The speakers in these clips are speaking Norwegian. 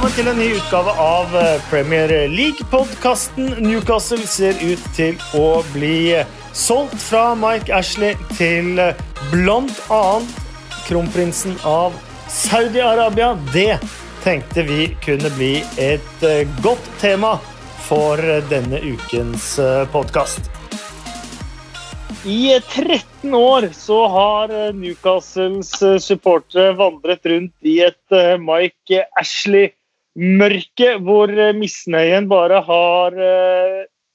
velkommen til en ny utgave av eh, Premier League-podkasten. Newcastle ser ut til å bli solgt fra Mike Ashley til bl.a. blant annet kronprinsen av Saudi-Arabia. Det tenkte vi kunne bli et eh, godt tema for denne ukens podkast. I 13 år så har eh, Newcastles eh, supportere vandret rundt i et eh, Mike Ashley-mørke, hvor misnøyen bare har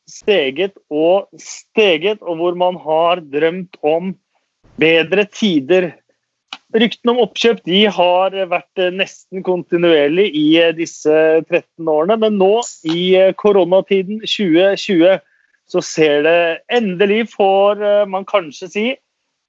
steget og steget, og hvor man har drømt om bedre tider. Ryktene om oppkjøp de har vært nesten kontinuerlig i disse 13 årene, men nå, i koronatiden 2020, så ser det endelig, får eh, man kanskje si,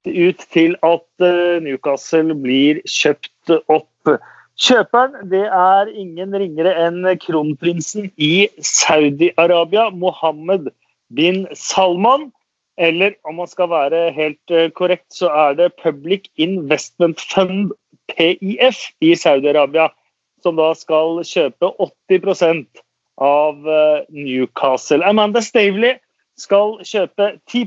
ut til at eh, Newcastle blir kjøpt opp. Kjøperen det er ingen ringere enn kronprinsen i Saudi-Arabia, Mohammed bin Salman. Eller om man skal være helt eh, korrekt, så er det Public Investment Fund, PIF, i Saudi-Arabia, som da skal kjøpe 80% av Newcastle. Amanda Stavely skal kjøpe 10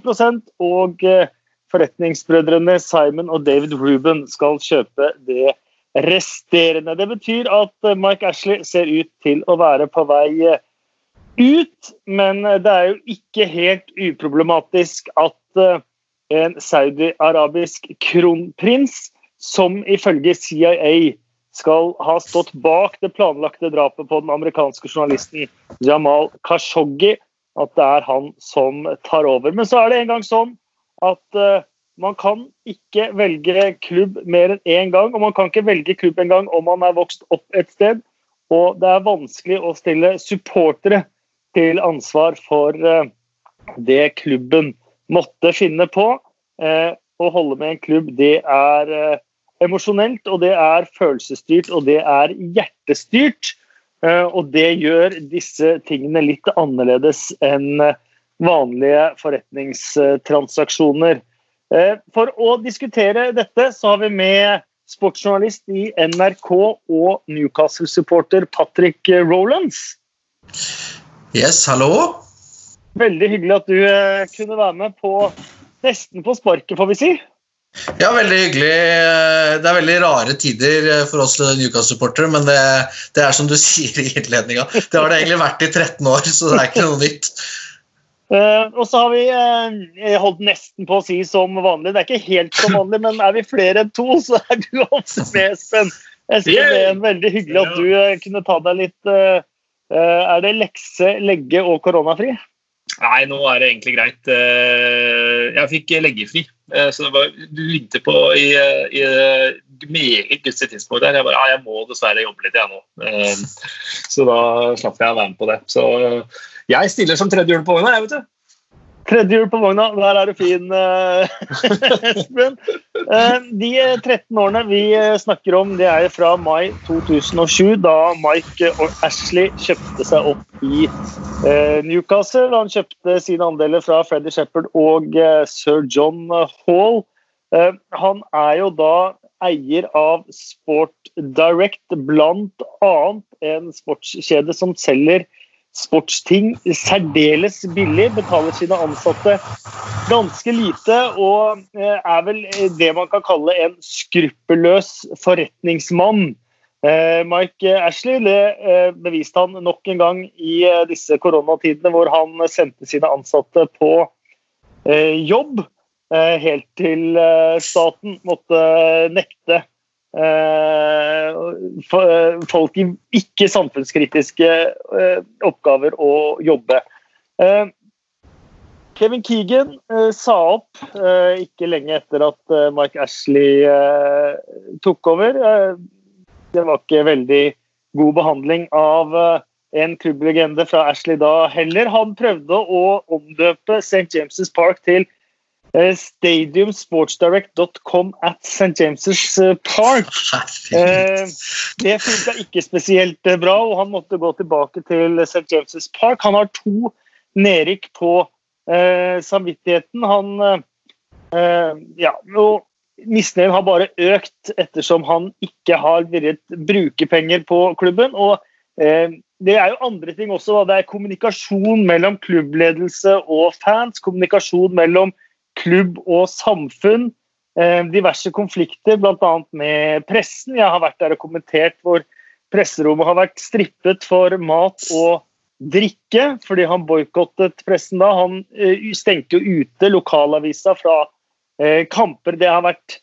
og eh, forretningsbrødrene Simon og David Ruben skal kjøpe det resterende. Det betyr at eh, Mike Ashley ser ut til å være på vei eh, ut, men det er jo ikke helt uproblematisk at en saudi-arabisk kronprins, som ifølge CIA skal ha stått bak det planlagte drapet på den amerikanske journalisten Jamal Khashoggi, at det er han som tar over. Men så er det en gang sånn at man kan ikke velge klubb mer enn én gang. Og man kan ikke velge klubb en gang om man er vokst opp et sted. Og det er vanskelig å stille supportere til ansvar for uh, det klubben måtte finne på. Uh, å holde med en klubb, det er emosjonelt, og det er følelsesstyrt, og det er hjertestyrt. Eh, og det gjør disse tingene litt annerledes enn eh, vanlige forretningstransaksjoner. Eh, for å diskutere dette så har vi med sportsjournalist i NRK og Newcastle-supporter Patrick Rolands. Yes, hallo. Veldig hyggelig at du kunne være med på nesten på sparket, får vi si. Ja, veldig hyggelig. Det er veldig rare tider for oss Newcastle-supportere, men det, det, er som du sier i innledninga. Det har det egentlig vært i 13 år, så det er ikke noe nytt. Uh, og så har vi uh, holdt nesten på å si som vanlig. Det er ikke helt som vanlig, men er vi flere enn to, så er du også med, Espen. Espen, det veldig hyggelig at du uh, kunne ta deg litt Er det lekse, legge og koronafri? Nei, nå er det egentlig greit. Jeg fikk leggefri. så så var, du ringte på i, i meget gunstig tidspunkt der. Jeg bare ja, jeg må dessverre jobbe litt, jeg nå. Så da slapp jeg å være med på det. Så jeg stiller som tredje hjul på vogna, jeg, vet du. Tredje hjul på vogna, der er du fin, eh, Espen. De 13 årene vi snakker om, det er fra mai 2007, da Mike og Ashley kjøpte seg opp i Newcastle. Han kjøpte sine andeler fra Freddy Shepherd og sir John Hall. Han er jo da eier av Sport Direct, bl.a. en sportskjede som selger sportsting særdeles billig, betaler sine ansatte ganske lite og eh, er vel det man kan kalle en skruppelløs forretningsmann. Eh, Mike Ashley det eh, beviste han nok en gang i disse koronatidene, hvor han sendte sine ansatte på jobb helt til staten måtte nekte Eh, eh, folk i ikke samfunnskritiske eh, oppgaver å jobbe. Kevin Keegan sa opp ikke lenge etter at Mike Ashley tok over. det var ikke veldig god behandling av en klubblegende fra Ashley da heller. Han prøvde å omdøpe St. James' Park til Eh, stadiumsportsdirect.com at St. James' eh, Park. Eh, det funka ikke spesielt bra, og han måtte gå tilbake til St. James' Park. Han har to nedrykk på eh, samvittigheten. Han eh, Ja, og misnøyen har bare økt ettersom han ikke har villet bruke penger på klubben. Og Eh, det er jo andre ting også. Da. Det er kommunikasjon mellom klubbledelse og fans. Kommunikasjon mellom klubb og samfunn. Eh, diverse konflikter, bl.a. med pressen. Jeg har vært der og kommentert hvor presserommet har vært strippet for mat og drikke fordi han boikottet pressen da. Han eh, stengte jo ute lokalavisa fra kamper. Det har vært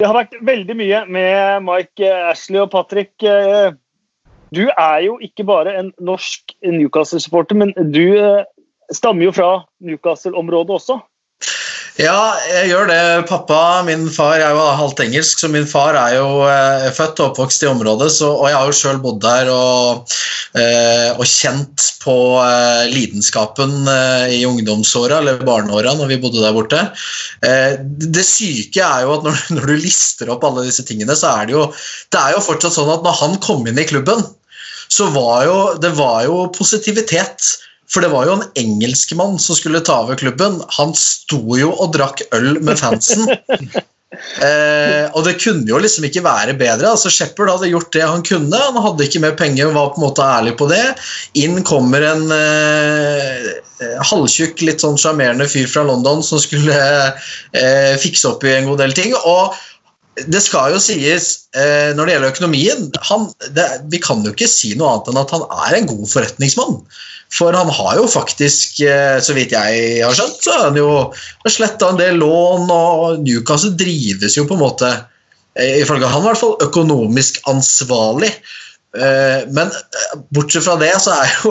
det har vært veldig mye med Mike Ashley og Patrick. Du er jo ikke bare en norsk Newcastle-supporter, men du eh, stammer jo fra Newcastle-området også. Ja, jeg gjør det. Pappa, min far, er jo halvt engelsk, så min far er jo eh, født og oppvokst i området. Så, og jeg har jo sjøl bodd der og, eh, og, kjent på eh, lidenskapen eh, i ungdomsåra, eller barneåra, når vi bodde der borte. Eh, det syke er jo at når, når, du lister opp alle disse tingene, så er det jo, det er jo fortsatt sånn at når han kom inn i klubben, så var jo det var jo positivitet for det var jo en engelskmann som skulle ta over klubben. Han sto jo og drakk øl med fansen. eh, og det kunne jo liksom ikke være bedre. altså Shepherd hadde gjort det han kunne. Han hadde ikke mer penger og var på en måte ærlig på det. Inn kommer en eh, halvtjukk, litt sånn sjarmerende fyr fra London som skulle eh, fikse opp i en god del ting. og det skal jo sies, eh, når det gjelder økonomien han, det, Vi kan jo ikke si noe annet enn at han er en god forretningsmann. For han har jo faktisk, eh, så vidt jeg har skjønt, så har han jo sletta en del lån, og Newcastle drives jo på en måte, eh, ifølge han i hvert fall, økonomisk ansvarlig. Men bortsett fra det, så er jo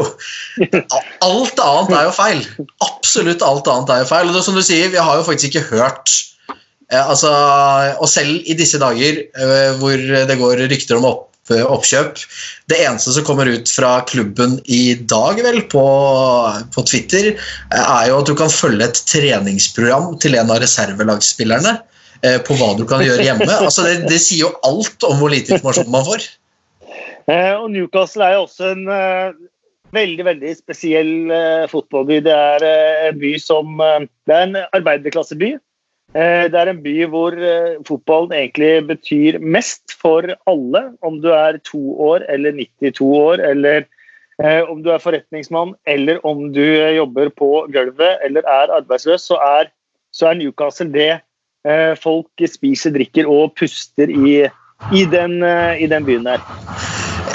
Alt annet er jo feil. Absolutt alt annet er jo feil. Og det, som du sier, vi har jo faktisk ikke hørt altså, og selv i disse dager hvor det går rykter om opp, oppkjøp. Det eneste som kommer ut fra klubben i dag, vel, på, på, Twitter, er jo at du kan følge et treningsprogram til en av reservelagsspillerne eh, på hva du kan gjøre hjemme. Altså, det, det, sier jo alt om hvor lite informasjon man får. Eh, og Newcastle er jo også en eh, veldig veldig spesiell eh, fotballby. Det er eh, en by som eh, Det er en arbeiderklasseby. Eh, det er en by hvor eh, fotballen egentlig betyr mest for alle. Om du er to år eller 92 år, eller eh, om du er forretningsmann, eller om du jobber på gulvet eller er arbeidsløs, så er, så er Newcastle det folk spiser, drikker og puster i, i, den, i den, byen der.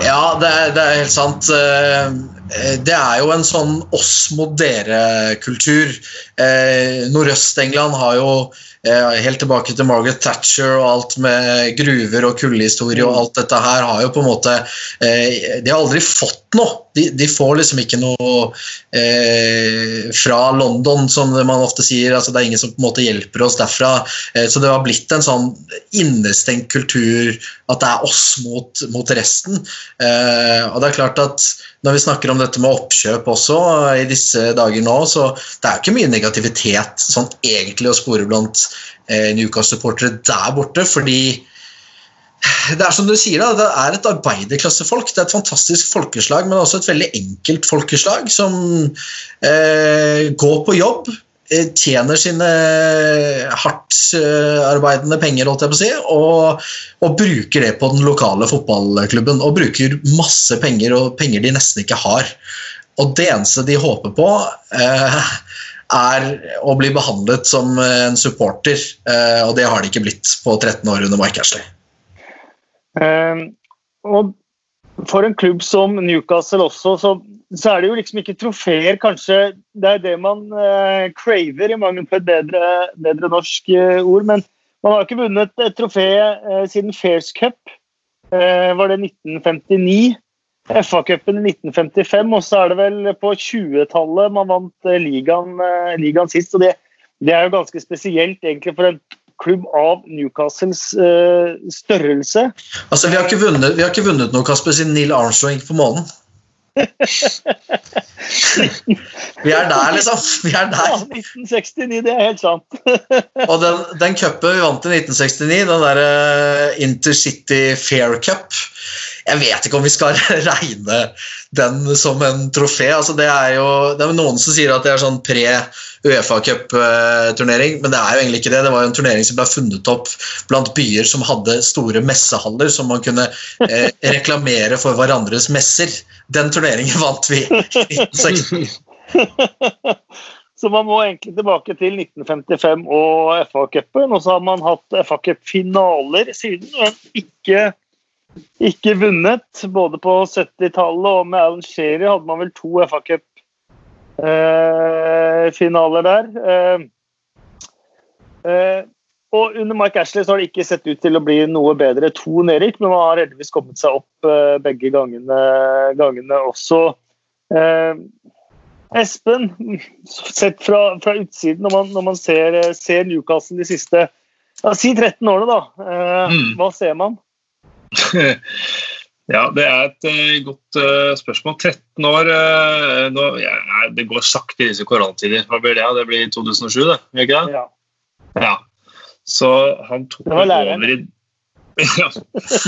Ja, det er, det er helt sant. Det er jo en sånn oss mot dere-kultur. Nordøst-England har jo Eh, helt tilbake til Margaret Thatcher og alt med gruver og kullhistorie og alt dette her har jo på en måte eh, De har aldri fått noe. De, de får liksom ikke noe eh, fra London, som man ofte sier. altså Det er ingen som på en måte hjelper oss derfra. Eh, så det har blitt en sånn innestengt kultur at det er oss mot, mot resten. Eh, og det er klart at når vi snakker om dette med oppkjøp også i disse dager nå, så det er ikke mye negativitet sånn egentlig å spore blant eh, Newcastle-supportere der borte. fordi det er som du sier da, det er et arbeiderklassefolk. Det er et fantastisk folkeslag, men også et veldig enkelt folkeslag som eh, går på jobb, tjener sine hardtarbeidende eh, penger holdt jeg på å si, og, og, bruker det på den lokale fotballklubben. Og bruker masse penger, og penger de nesten ikke har. Og det eneste de håper på, eh, er å bli behandlet som en supporter, eh, og det har de ikke blitt på 13 år under Mike Ashley. Um, og for en klubb som Newcastle også, så, så, er det jo liksom ikke trofeer, kanskje. Det er det man eh, craver, i mangel på et bedre, bedre norsk eh, ord. Men man har ikke vunnet et trofé eh, siden Fairs Cup. var det 1959? FA-cupen i 1955, og så er det vel på 20-tallet man vant ligaen, ligaen sist. og det, det er jo ganske spesielt egentlig for en klubb av Newcastles uh, størrelse. Altså, vi har, ikke vunnet, vi har ikke vunnet noe, Kasper, siden Neil Armstrong gikk på månen. vi er der, liksom. Vi er der. Ja, 1969, det er helt sant. og den, den cupen vi vant i 1969, den derre uh, Intercity Fair Cup jeg vet ikke om vi skal regne den som en trofé. Altså, det, er jo, det er noen som sier at det er sånn pre-Uefa-cup-turnering, men det er jo egentlig ikke det. Det var jo en turnering som ble funnet opp blant byer som hadde store messehaller, som man kunne eh, reklamere for hverandres messer. Den turneringen vant vi i 1960. Så man må egentlig tilbake til 1955 og FA-cupen. Og så har man hatt FA-cup-finaler siden, men ikke, ikke, vunnet. Både på 70-tallet og med Alan Sherry hadde man vel to FA-cup-finaler der. Eh, eh, og under Mike Ashley så har det ikke sett ut til å bli noe bedre to nedrykk, men man har heldigvis kommet seg opp eh, begge gangene, gangene også. Espen, sett fra, fra utsiden, når man, når man ser, ser, Newcastle de siste ja, si 13 årene, da. Eh, mm. Hva ser man? ja, det er et uh, godt uh, spørsmål. 13 år uh, nå, ja, Det går sakte i disse koronatider. Hva blir det? Det blir 2007, det? Gjør ikke det? Ja. ja. Så han tok over i ja.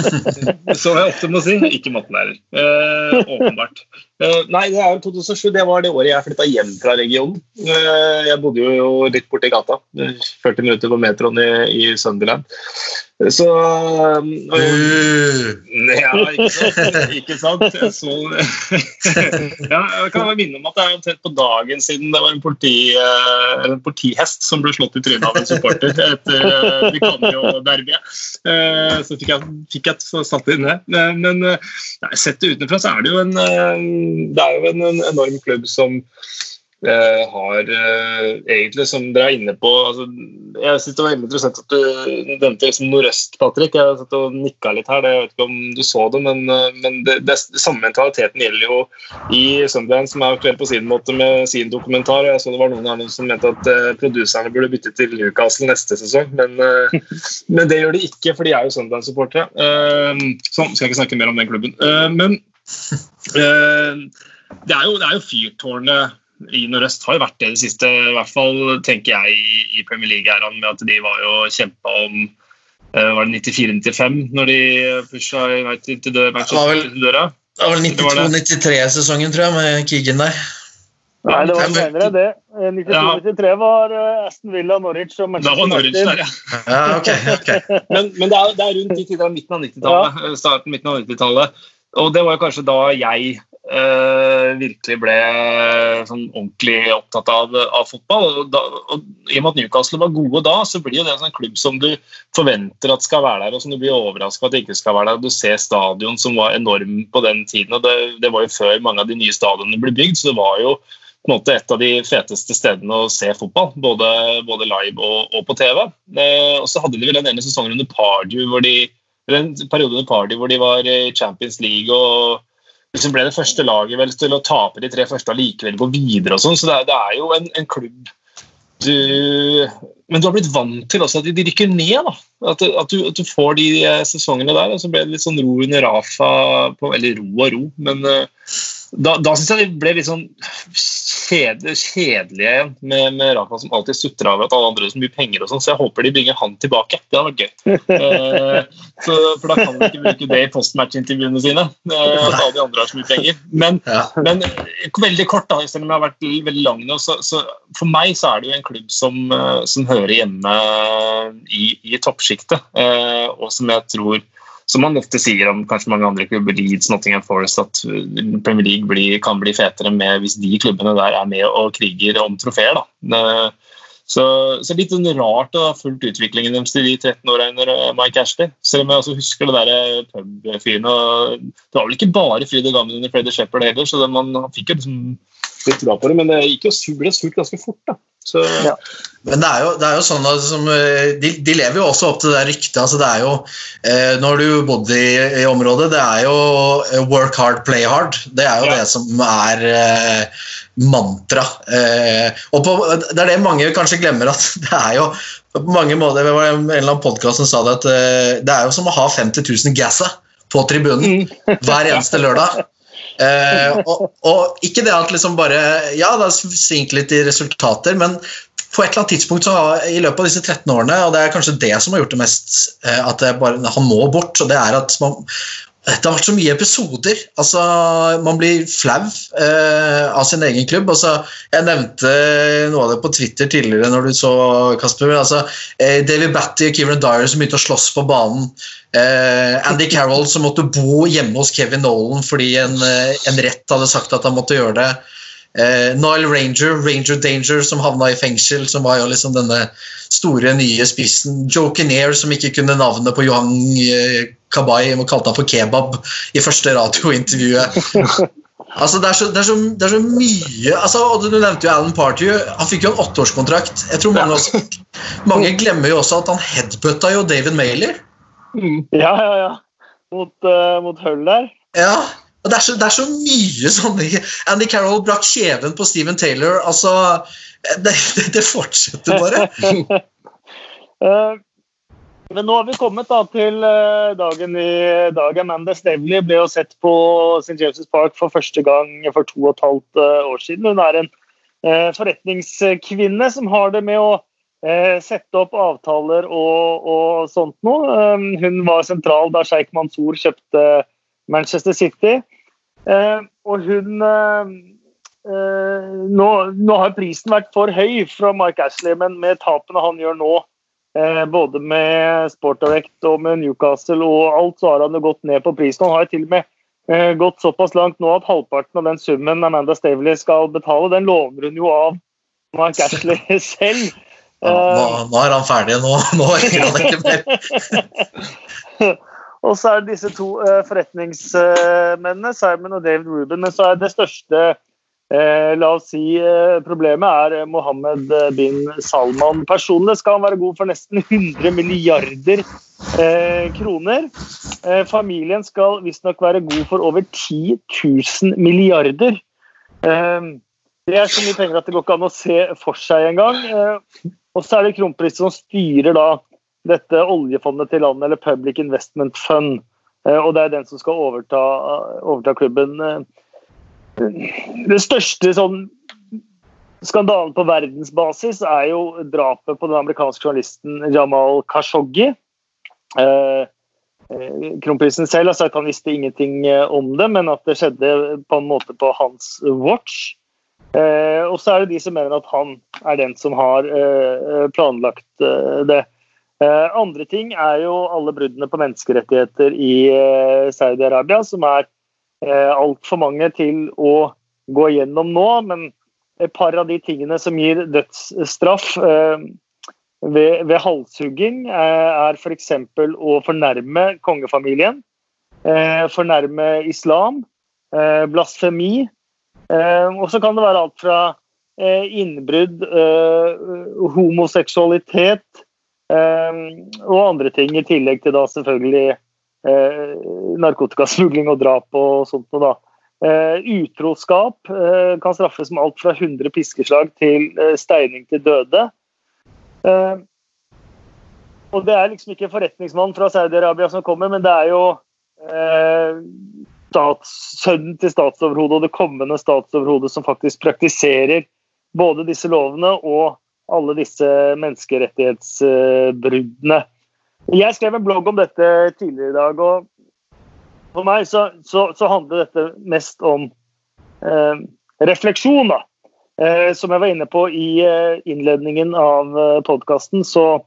Som jeg ofte må si. Ikke mattelærer. Åpenbart. Eh, nei, det er jo 2007. Det var det året jeg flytta hjem fra regionen. Eh, jeg bodde jo litt borti gata. 40 minutter på metroen i, i Sunderland. Så øh, Ja, ikke sant? Ikke sant? Så, ja, jeg kan bare minne om at det er omtrent på dagen siden det var en, politi, en politihest som ble slått i trynet av en supporter etter Vicanio-derbyet. Så fikk jeg, fikk jeg satt inn det. Men nei, sett det utenfra så er det jo en, det er jo en, en enorm klubb som eh, har uh, egentlig, som dere er inne på altså, Jeg synes det var interessant at du nevnte liksom nordøst, Patrick. Jeg satt og nikka litt her. Det, jeg vet ikke om du så det, men, uh, men det, det, samme mentaliteten gjelder jo i Sunderland, som er aktuell på sin måte med sin dokumentar. Jeg så det var noen av noen som mente at produserne burde bytte til Newcastle neste sesong, men, men det gjør de ikke, for de er jo Sunderland-supportere. sånn, skal jeg ikke snakke mer om den klubben. men det er jo, det er jo fyrtårnet i Nordøst har jo vært det i det siste, i hvert fall tenker jeg i Premier League-æraen, med at de var jo kjempa om uh, Var det 94-95 når de pusha United til døra? Det var vel, vel 92-93-sesongen, tror jeg, med Keegan der. Nei, det var senere, det. 92-93 eh, var eh, Aston Villa, Norwich og Manchester Norwich der, ja. ja okay, okay. men, men det, er, det, er, rundt i midten av 90-tallet. Ja. Starten midten av 90-tallet. Og det var kanskje da jeg Uh, virkelig ble sånn ordentlig opptatt av, av fotball. Og, da, og, I og med at Newcastle var gode da, så blir det en sånn klubb som du forventer at skal være der, og som du blir overraska at det ikke skal være der. Du ser stadion som var enorm på den tiden, og det, det, var jo før mange av de nye stadionene ble bygd. så det var jo på en måte et av de feteste stedene å se fotball, både, både live og, og, på TV. Uh, og så hadde de vel en ene sesong under Pardew, hvor de, eller en periode under Party hvor de var i Champions League og liksom ble det første laget vel, til å tape de tre første allikevel likevel gå videre. og sånn, Så det er, det er jo en, en klubb du, Men du har blitt vant til også at de, de rykker ned. da, at, at, du, at, du, får de eh, sesongene der. og Så ble det litt sånn ro under Rafa, på, eller ro og ro, men uh, da, da syns jeg de ble litt sånn kjedelige, kjedelige igjen, med, med, Rafa som alltid sutrer over at alle andre har så mye penger. og sånn, Så jeg håper de bringer han tilbake. Det hadde vært gøy. eh, så, for da kan de ikke bruke det i postmatch-intervjuene sine. Eh, at alle de andre har så mye penger. Men, ja. men veldig kort, da, selv om jeg har vært veldig lang nå, så, så, for meg så er det jo en klubb som, eh, som hører hjemme i, i toppsjiktet, eh, og som jeg tror som man ofte sier om kanskje mange andre klubber, Leeds, Nottingham Forest, at Premier League blir, kan bli fetere med hvis de klubbene der er med og kriger om trofeer. Så, så, litt sånn rart å ha fulgt utviklingen deres i de 13 åra under eh, Mike Ashley. Selv om jeg også husker det der fyren, pubfyren. Det var vel ikke bare fryd og gammen under Freddy Shepherd heller, så det, man fikk jo liksom litt bra på det, men det gikk jo, ble sult ganske fort. da. Så, ja. Men det er jo, det er jo sånn at som, eh, de, de, lever jo også opp til det ryktet. Altså det er jo, eh, Når du bodde i, i, området, det er jo eh, 'work hard, play hard'. Det er jo ja. det som er eh, mantra. Eh, og på, det er det mange kanskje glemmer, at det er jo på mange måter Det var en eller annen podkast som sa det, at eh, det er jo som å ha 50 000 gassa på tribunen mm. hver eneste lørdag. Eh, og, og, ikke det at liksom bare Ja, det har svingt litt i resultater, men på et eller annet tidspunkt så har, i løpet av disse 13 årene, og det er kanskje det som har gjort det mest, at det bare, han må bort, og det er at man, det har vært så mye episoder. Altså, man blir flau eh, av sin egen klubb. Altså, jeg nevnte noe av det på Twitter tidligere når du så Kasper. Altså, eh, David Batty og Kevin Dyer som begynte å slåss på banen. Eh, Andy Carroll som måtte bo hjemme hos Kevin Nolan fordi en, eh, en rett hadde sagt at han måtte gjøre det. Eh, Nile Ranger, Ranger Danger, som havna i fengsel, som var jo liksom denne store, nye spissen. Joe Kinnear, som ikke kunne navnet på Johan eh, Kabay og kalte han for kebab i første radiointervjuet. Altså, det, er så, det, er så, det er så mye altså, og Du nevnte jo Alan Party. Han fikk jo en åtteårskontrakt. Jeg tror mange, også, mange glemmer jo også at han headbutta jo David Mailer. Mm. Ja, ja, ja. Mot, uh, mot Hull der. Ja. Og det er, så, det er så mye sånne Andy Carroll brakk kjeven på Steven Taylor. Altså Det, det fortsetter bare. uh, Men nå har vi kommet da, til uh, dagen i dag. Amanda Stavely ble jo sett på St. James' Park for første gang for to og et halvt uh, år siden. Hun er en forretningskvinne som har det med å sette opp avtaler og, og sånt noe. Hun var sentral da Sheikh Mansour kjøpte Manchester City. Og hun nå, nå, har prisen vært for høy fra Mark Ashley, men med tapene han gjør nå, Eh, både med Sport Direct og med Newcastle og alt, så har han jo gått ned på prisen. Han har til og med eh, gått såpass langt nå at halvparten av den summen Amanda Stavely skal betale, den lover hun jo av Mark Ashley selv. Ja, nå, nå, er han ferdig. Nå, nå gir han ikke mer. og så er det disse to uh, forretningsmennene, Simon og David Ruben. Men så er det største Eh, la oss si eh, Problemet er eh, Mohammed eh, bin Salman. Personlig skal han være god for nesten 100 milliarder eh, kroner. Eh, familien skal visstnok være god for over 10 000 milliarder. det er så mye penger at det går ikke an å se for seg engang. Eh, og så er det kronprinsen som styrer da dette oljefondet til landet, eller Public Investment Fund. og det er den som skal overta, overta klubben. Den det største sånn skandalen på verdensbasis er jo drapet på den amerikanske journalisten Jamal Khashoggi. Eh, eh, kronprisen selv har sagt at han visste ingenting eh, om det, men at det skjedde på en måte på hans watch. Eh, og så er det de som mener at han er den som har eh, planlagt eh, det. Andre ting er jo alle bruddene på menneskerettigheter i Saudi-Arabia, som er eh, altfor mange til å gå gjennom nå. Men et par av de tingene som gir dødsstraff eh, ved, ved, halshugging, eh, er f.eks. å fornærme kongefamilien, eh, fornærme islam, eh, blasfemi. Eh, og så kan det være alt fra eh, innbrudd, homoseksualitet og andre ting, i tillegg til da selvfølgelig eh, narkotikasmugling og drap og sånt noe, da. Eh, utroskap eh, kan straffes med alt fra 100 piskeslag til steining til døde. Eh, og det er liksom ikke forretningsmannen fra Saudi-Arabia som kommer, men det er jo sønnen til statsoverhodet og det kommende statsoverhodet som faktisk praktiserer både disse lovene og alle disse menneskerettighetsbruddene. Jeg skrev en blogg om dette tidligere i dag. og For meg så, så, så handler dette mest om eh, refleksjon. Eh, som jeg var inne på i eh, innledningen av eh, podkasten, så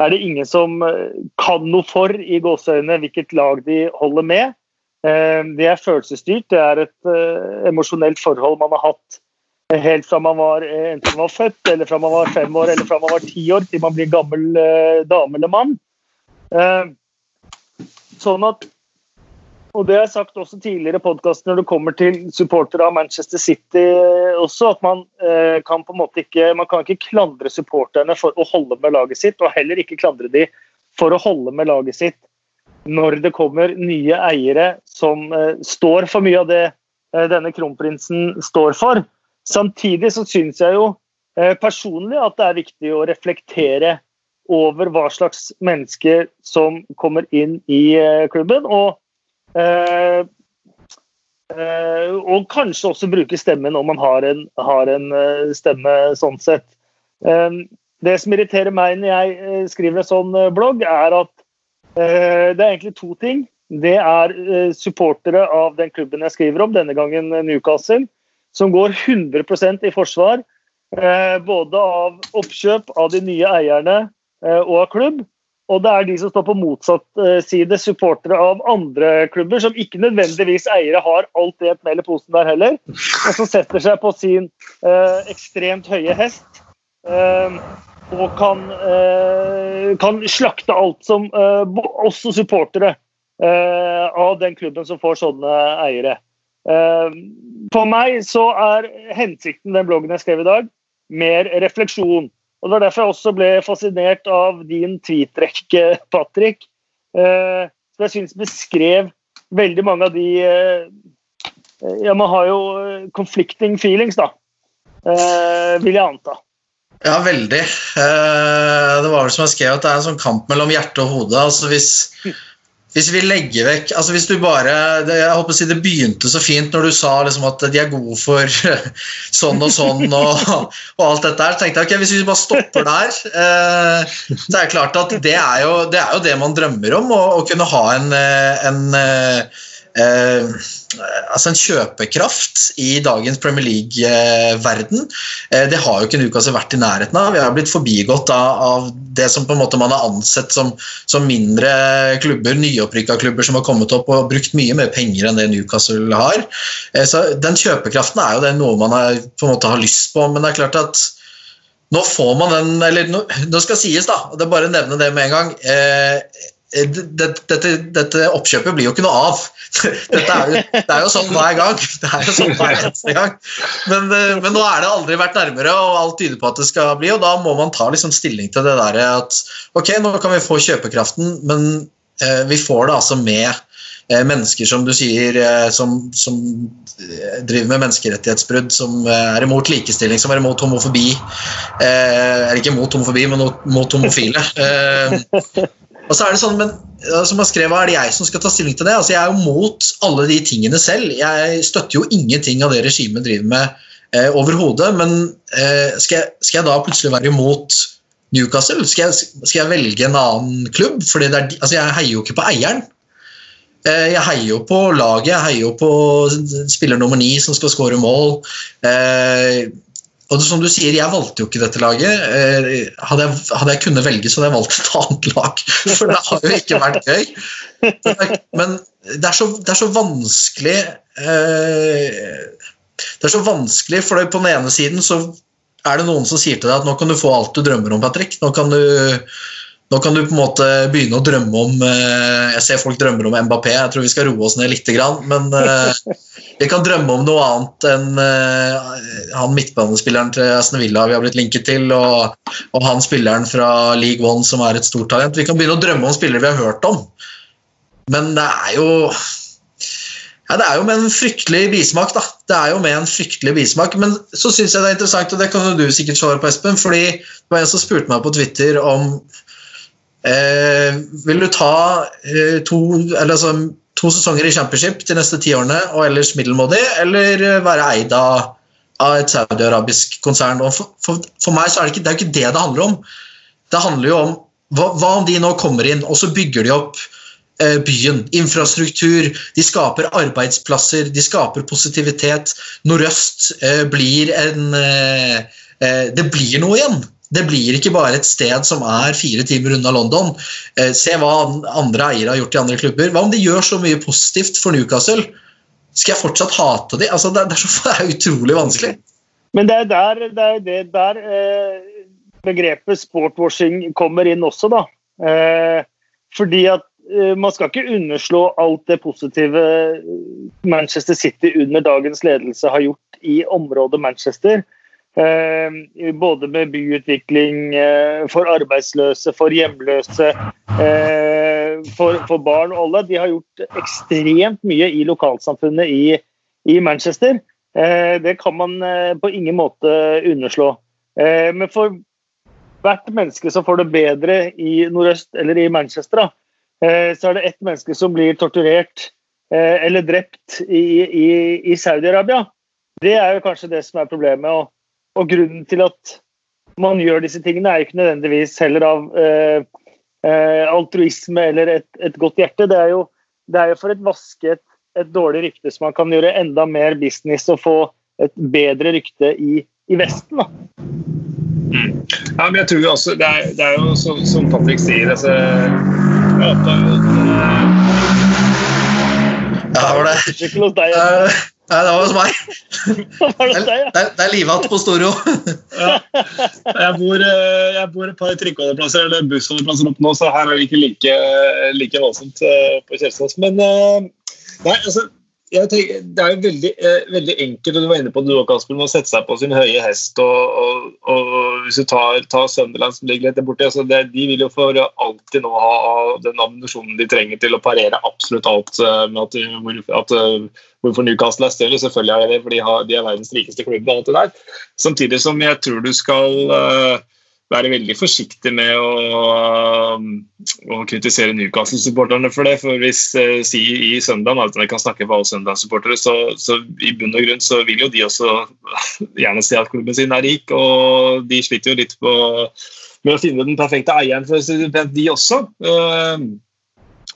er det ingen som eh, kan noe for i gåseøynene hvilket lag de holder med. Eh, det er følelsesstyrt. Det er et eh, emosjonelt forhold man har hatt helt fra man var, enten man var født, eller fra man var fem år eller fra man var ti år, til man blir gammel dame eller mann. Eh, sånn at og det har jeg sagt også tidligere i podkasten når det kommer til supportere av Manchester City også, at man eh, kan på en måte ikke man kan ikke klandre supporterne for å holde med laget sitt, og heller ikke klandre de for å holde med laget sitt når det kommer nye eiere som eh, står for mye av det eh, denne kronprinsen står for. Samtidig så syns jeg jo eh, personlig at det er viktig å reflektere over hva slags mennesker som kommer inn i eh, klubben. Og, eh, og kanskje også bruke stemmen om man har en, har en stemme sånn sett. Det som irriterer meg når jeg skriver en sånn blogg, er at det er egentlig to ting. det er supportere av den klubben jeg skriver om, denne gangen Newcastle, som går 100% i forsvar. Både av oppkjøp av de nye eierne og av klubb. Og det er de som står på motsatt side, supportere av andre klubber, som ikke nødvendigvis eiere har alt rett mel i posen der heller, og som setter seg på sin ekstremt høye hest og kan, eh, kan, slakte alt som eh, Også supportere eh, av den klubben som får sånne eiere. For meg så er hensikten den bloggen jeg skrev i dag, mer refleksjon. Og Det var derfor jeg også ble fascinert av din tweet-rekke, Patrick. Som jeg syns beskrev veldig mange av de Ja, man har jo conflicting feelings, da. Vil jeg anta. Ja, veldig. Eh, det var vel som jeg skrev, at det er en sånn kamp mellom hjerte og hode. altså hvis, hvis vi legger vekk altså hvis du bare, jeg håper å si det begynte så fint når du sa liksom at de er gode for sånn og sånn og, og alt dette her. Tenkte jeg ok, hvis vi bare stopper der eh, Så er det klart at det er jo det, er jo det man drømmer om, å, å kunne ha en, eh, en Eh, altså en kjøpekraft i dagens Premier League-verden. Eh, det har jo ikke Newcastle vært i nærheten av. Vi har blitt forbigått av, av det som på en måte man har ansett som, som mindre klubber, nyopprykka klubber som har kommet opp og brukt mye mer penger enn det Newcastle har. Eh, så Den kjøpekraften er jo det noe man har, på en måte har lyst på, men det er klart at nå får man den Eller nå, nå skal sies, da, det er bare å nevne det med en gang. Eh, Eh, dette, dette, oppkjøpet blir jo ikke noe av. Er jo, det er jo sånn hver gang. Det er jo sånn hver eneste gang. Men, eh, men, nå er det aldri vært nærmere, og alt tyder på at det skal bli. Og da må man ta liksom stilling til det der at ok, nå kan vi få kjøpekraften, men eh, vi får det altså med eh, mennesker som du sier, eh, som, som, driver med menneskerettighetsbrudd, som er imot likestilling, som er imot homofobi. Eh, er ikke imot homofobi, men mot homofile. Og så er det sånn, men som har skrevet, Er det jeg som skal ta stilling til det? Altså, Jeg er jo mot alle de tingene selv. Jeg støtter jo ingenting av det regimet driver med eh, overhodet. Men eh, skal, jeg, skal, jeg, da plutselig være imot Newcastle? Skal jeg, skal jeg velge en annen klubb? Fordi er, altså, Jeg heier jo ikke på eieren. Eh, jeg heier jo på laget, jeg heier jo på spiller nummer ni som skal skåre mål. Eh, og som du sier, jeg valgte jo ikke dette laget. Eh, hadde jeg, hadde jeg kunnet velge, så hadde jeg valgt et annet lag. For det har jo ikke vært gøy. Men det er så, det er så vanskelig eh, Det er så vanskelig, for på den ene siden så er det noen som sier til deg at nå kan du få alt du drømmer om, Patrick. Nå kan du nå kan du på en måte begynne å drømme om eh, Jeg ser folk drømmer om Mbappé, jeg tror vi skal roe oss ned litt. Men eh, vi kan drømme om noe annet enn eh, han midtbanespilleren til Aston Villa vi har blitt linket til, og, og han spilleren fra League One som er et stort talent. Vi kan begynne å drømme om spillere vi har hørt om. Men det er jo ja, Det er jo med en fryktelig bismak, da. Det er jo med en fryktelig bismak, Men så syns jeg det er interessant, og det kan du sikkert svare på, Espen, fordi det var en som spurte meg på Twitter om Eh, vil du ta eh, to, altså, to, sesonger i championship de neste ti årene og ellers middelmådig, eller være eid av, et saudiarabisk konsern? For, for, for, meg så er det, ikke, det er ikke det det handler om. Det handler jo om hva, hva om de nå kommer inn og så bygger de opp eh, byen, infrastruktur, de skaper arbeidsplasser, de skaper positivitet. Nordøst eh, blir en eh, eh Det blir noe igjen. Det blir ikke bare et sted som er fire timer unna London. Eh, se hva andre eiere har gjort i andre klubber. Hva om de gjør så mye positivt for Newcastle? Skal jeg fortsatt hate dem? Altså, det, er, så, det er utrolig vanskelig. Men det er der, det er det der eh, begrepet sportwashing kommer inn også, da. Eh, fordi at eh, man skal ikke underslå alt det positive Manchester City under dagens ledelse har gjort i området Manchester. Eh, både med byutvikling eh, for arbeidsløse, for hjemløse, eh, for, for, barn og alle. De har gjort ekstremt mye i lokalsamfunnet i, i Manchester. Det kan man på ingen måte underslå. Men for hvert menneske som får det bedre i nordøst eller i Manchester, så er det ett menneske som blir torturert eller drept i, i, i Saudi-Arabia. Det er jo kanskje det som er problemet. og og grunnen til at man gjør disse tingene, er jo ikke nødvendigvis heller av eh, eh, altruisme eller et, et, godt hjerte. Det er jo det er jo for et vaske et, et dårlig rykte, så man kan gjøre enda mer business og få et bedre rykte i, i Vesten. da. Mm. Ja, men jeg tror også, Det er, det er jo så, som Patrick sier altså, jo, Ja, det var det. Nei, det var hos meg. Var det deg, er, ja? det er- det er livatt på Storo. ja. jeg, bor, eh, jeg bor et par trikkeholdeplasser eller bussholdeplasser opp nå, så her er det ikke like, like voldsomt eh, på Kjelsås. Men eh, nei, altså, tenker, det er jo veldig, eh, veldig enkelt, og du var inne på det du og Kasper, med å sette seg på sin høye hest. og, og, og Hvis du tar, tar Sunderland som ligger litt der borte, altså det, de vil jo for alltid nå ha den ammunisjonen de trenger til å parere absolutt alt eh, med at, hvor, at eh, hvorfor Newcastle er større. Selvfølgelig er det, for de, har, de er verdens rikeste klubb. og alt det der. Samtidig som jeg tror du skal eh, være veldig forsiktig med å, å kritisere Newcastle-supporterne for det. For hvis eh, si i søndag, altså jeg kan snakke for alle Sunderland-supportere, så, så i bunn og grunn så vil jo de også gjerne se at klubben sin er rik, og de sliter jo litt på, med å finne den perfekte eieren for de også. Eh,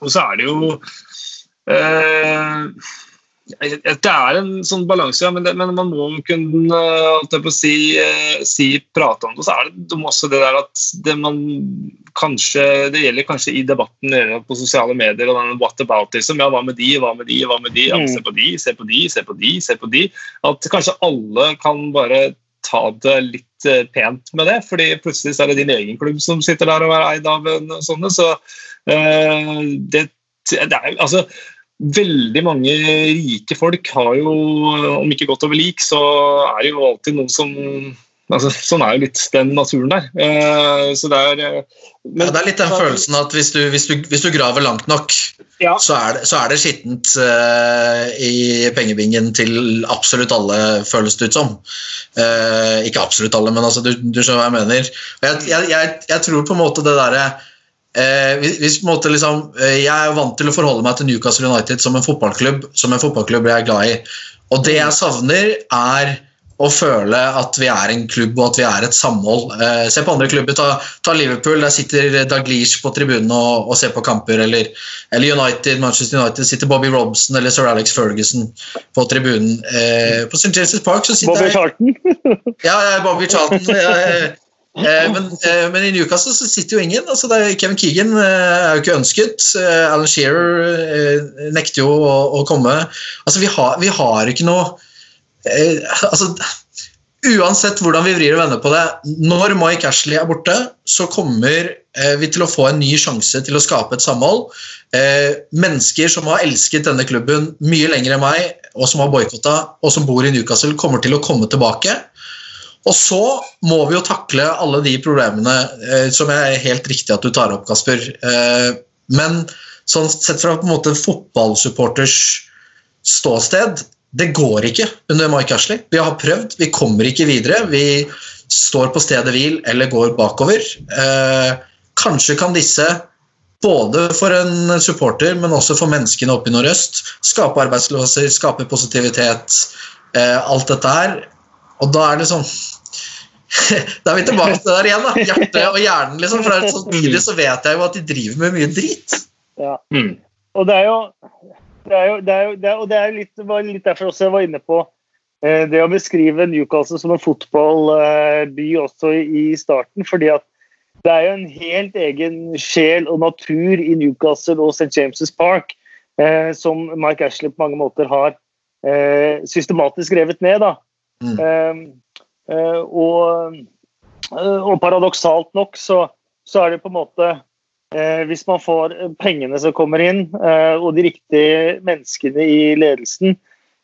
og så er det jo eh, det er en sånn balanse, ja, men, det, men man må kunne på å si, eh, si, prate om det. Og så er det dumt også det der at det man kanskje Det gjelder kanskje i debatten på sosiale medier og den what about, liksom, Ja, hva med de, hva med de, hva med de? Ja, Mm. se på de, se på de, se på de, se på de. At kanskje alle kan bare ta det litt eh, pent med det, fordi plutselig så er det din egen klubb som sitter der og er eid av en sånne. Så eh, det, det er altså Veldig mange rike folk har jo, om ikke godt over lik, så er det jo alltid noen som altså, Sånn er jo litt den naturen der. Eh, så det er eh, men- Ja, det er litt den følelsen at hvis du, hvis du, hvis du graver langt nok, Ja. så er det, så er det skittent eh, i pengebingen til absolutt alle, føles det ut som. Eh, ikke absolutt alle, men altså, du, du skjønner hva jeg mener. Jeg, jeg, jeg, jeg tror på en måte det derre eh, hvis, på en måte liksom, eh, Jeg er vant til å forholde meg til Newcastle United som en fotballklubb som en fotballklubb jeg er glad i. Og det jeg savner, er å føle at vi er en klubb og at vi er et samhold. Eh, se på andre klubber. Ta, ta Liverpool, der sitter Daglish på tribunen og, og ser på kamper. Eller, eller United, Manchester United sitter Bobby Robson eller sir Alex Ferguson på tribunen. Eh, på St. James' Park så sitter Bobby Charlton. ja, ja, Bobby Charlton. ja, eh, men, eh, men i Newcastle så sitter jo ingen. altså er Kevin Keegan eh, er jo ikke ønsket. Alan Shearer nekter jo å, å komme. altså Vi har, vi har ikke noe altså Uansett hvordan vi vrir og vender på det, når Mike Ashley er borte, så kommer vi til å få en ny sjanse til å skape et samhold. Mennesker som har elsket denne klubben mye lenger enn meg, og som har boikotta, og som bor i Newcastle, kommer til å komme tilbake. Og så må vi jo takle alle de problemene eh, som er helt riktig at du tar opp, Kasper. Eh, men sånn sett fra på en måte fotballsupporters ståsted det går ikke under Mike Ashley. Vi har prøvd, vi kommer ikke videre. Vi står på stedet hvil eller går bakover. Eh, kanskje kan disse, både for en supporter, men også for menneskene oppe i nordøst, skape arbeidsplasser, skape positivitet, eh, alt dette her. Og da er det sånn Da er vi tilbake til det der igjen, da. Hjertet og hjernen, liksom. For det er samtidig så vet jeg jo at de driver med mye drit. Ja. Mm. Og det er jo det er jo, det er jo, det er, og det er litt, var litt derfor også jeg var inne på eh, det å beskrive Newcastle som en fotballby også i, i starten. fordi at det er jo en helt egen sjel og natur i Newcastle og St. James' Park eh, som Mike Ashley på mange måter har eh, systematisk revet ned. da. Mm. Eh, eh, og, eh, og paradoksalt nok så, så er det på en måte Eh, hvis man får pengene som kommer inn, eh, og de riktige menneskene i ledelsen,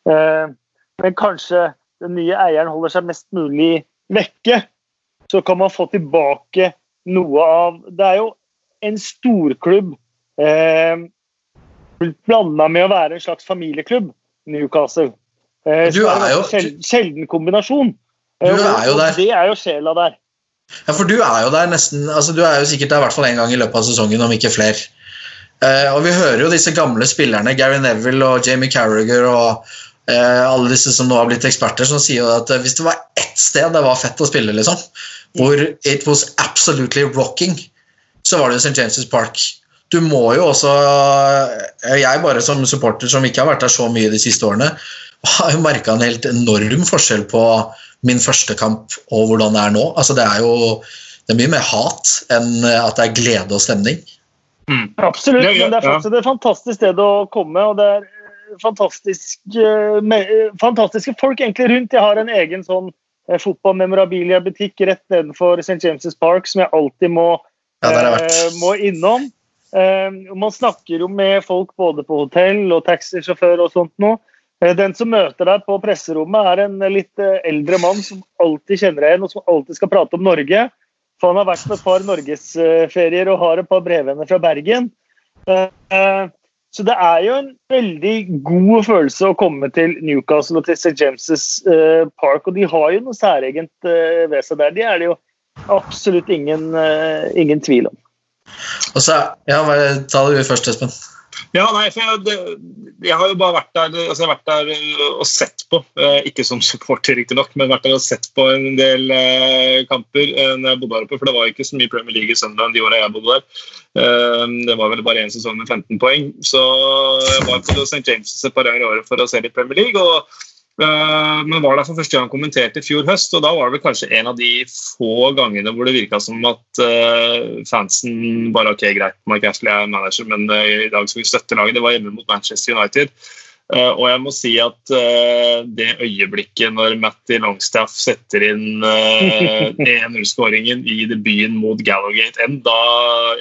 eh, men kanskje den nye eieren holder seg mest mulig vekke, så kan man få tilbake noe av Det er jo en storklubb eh, blanda med å være en slags familieklubb, Newcastle. Eh, Du er jo- en sjelden, kombinasjon. Du Eh, er jo der. Det er jo sjela der. Ja, for du er jo der nesten altså Du er jo sikkert der i hvert fall én gang i løpet av sesongen, om ikke flere. Eh, og vi hører jo disse gamle spillerne, Gary Neville og Jamie Carragher og eh, alle disse som nå har blitt eksperter, som sier at eh, hvis det var ett sted det var fett å spille, liksom, hvor it was absolutely rocking, så var det jo St. James' Park. du må jo også Jeg bare som supporter som ikke har vært der så mye de siste årene, har jo merka en helt enorm forskjell på min første kamp og hvordan det er nå. Altså Det er jo det er mye mer hat enn at det er glede og stemning. Mm. Absolutt, men det er faktisk et fantastisk sted å komme. og det er fantastisk, fantastiske folk egentlig rundt. Jeg har en egen sånn fotballmemorabilia-butikk rett nedenfor St. James' Park som jeg alltid må, ja, må innom. Man snakker jo med folk både på hotell og taxisjåfør og sånt nå. Den som møter deg på presserommet, er en litt eldre mann som alltid kjenner deg igjen, og som alltid skal prate om Norge. For han har vært på et par norgesferier og har et par brevvenner fra Bergen. Så det er jo en veldig god følelse å komme til Newcastle og til St. James' Park. Og de har jo noe særegent ved seg der. Det er det jo absolutt ingen, ingen tvil om. Og så, ja, Ta det først, Espen. Ja, nei, for jeg, jeg, har jo bare vært der, altså jeg har vært der og sett på. Eh, ikke som supporter, riktignok, men vært der og sett på en del eh, kamper eh, når jeg bodde her oppe. For det var ikke så mye Premier League i Sunderland de åra jeg bodde der. Det var vel bare én sesong med 15 poeng. Så jeg var på St. James et par ganger i året for å se litt Premier League. og men var der for første gang kommenterte i fjor høst, og da var det vel kanskje en av de få gangene hvor det virka som at uh, fansen bare ok, greit, Mark Ashley er manager, men uh, i dag skal vi støtte laget. Det var hjemme mot Manchester United. Og jeg må si at det øyeblikket når Matty Longstaff setter inn 1-0-skåringen i debuten mot Gallowgate End, da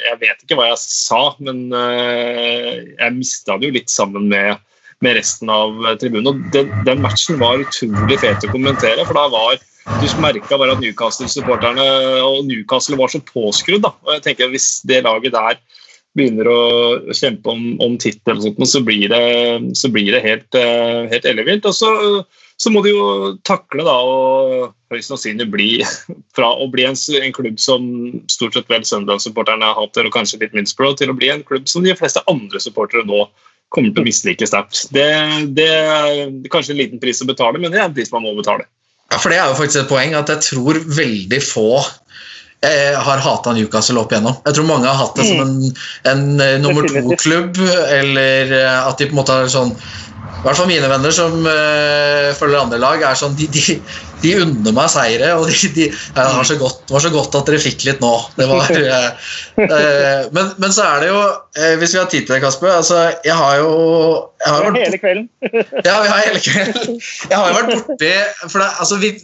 Jeg vet ikke hva jeg sa, men jeg mista det jo litt sammen med med resten av eh, tribunen. Og den, den, matchen var utrolig fet å kommentere, for da var du merka bare at Newcastle-supporterne og Newcastle var så påskrudd. da, og jeg tenker Hvis det laget der begynner å kjempe om, om tittel, så så blir det helt, uh, helt ellevilt. Og så, så, må de jo takle da, og høyst sannsynlig bli fra å bli en, en klubb som stort sett vel Sunderland-supporterne hater, og kanskje litt Middlesbrough, til å bli en klubb som de fleste andre supportere nå kommer til å mislike sterkt. Det, det, er kanskje en liten pris å betale, men det er en pris man må betale. Ja, for Det er jo faktisk et poeng at jeg tror veldig få eh, har hata Newcastle opp igjennom. Jeg tror mange har hatt det som en, en eh, nummer to-klubb, eller eh, at de på en måte har sånn i hvert fall mine venner som uh, følger andre lag, er sånn De, de, de unner meg seire. og de, de ja, det, var så godt, var så godt at dere fikk litt nå. Det var, uh, uh, men, men, så er det jo Hvis vi har tid til det, Kasper altså, Jeg har jo jeg har vært, Hele kvelden. ja, vi har hele kvelden. Jeg har jo vært borti For det, altså, vi,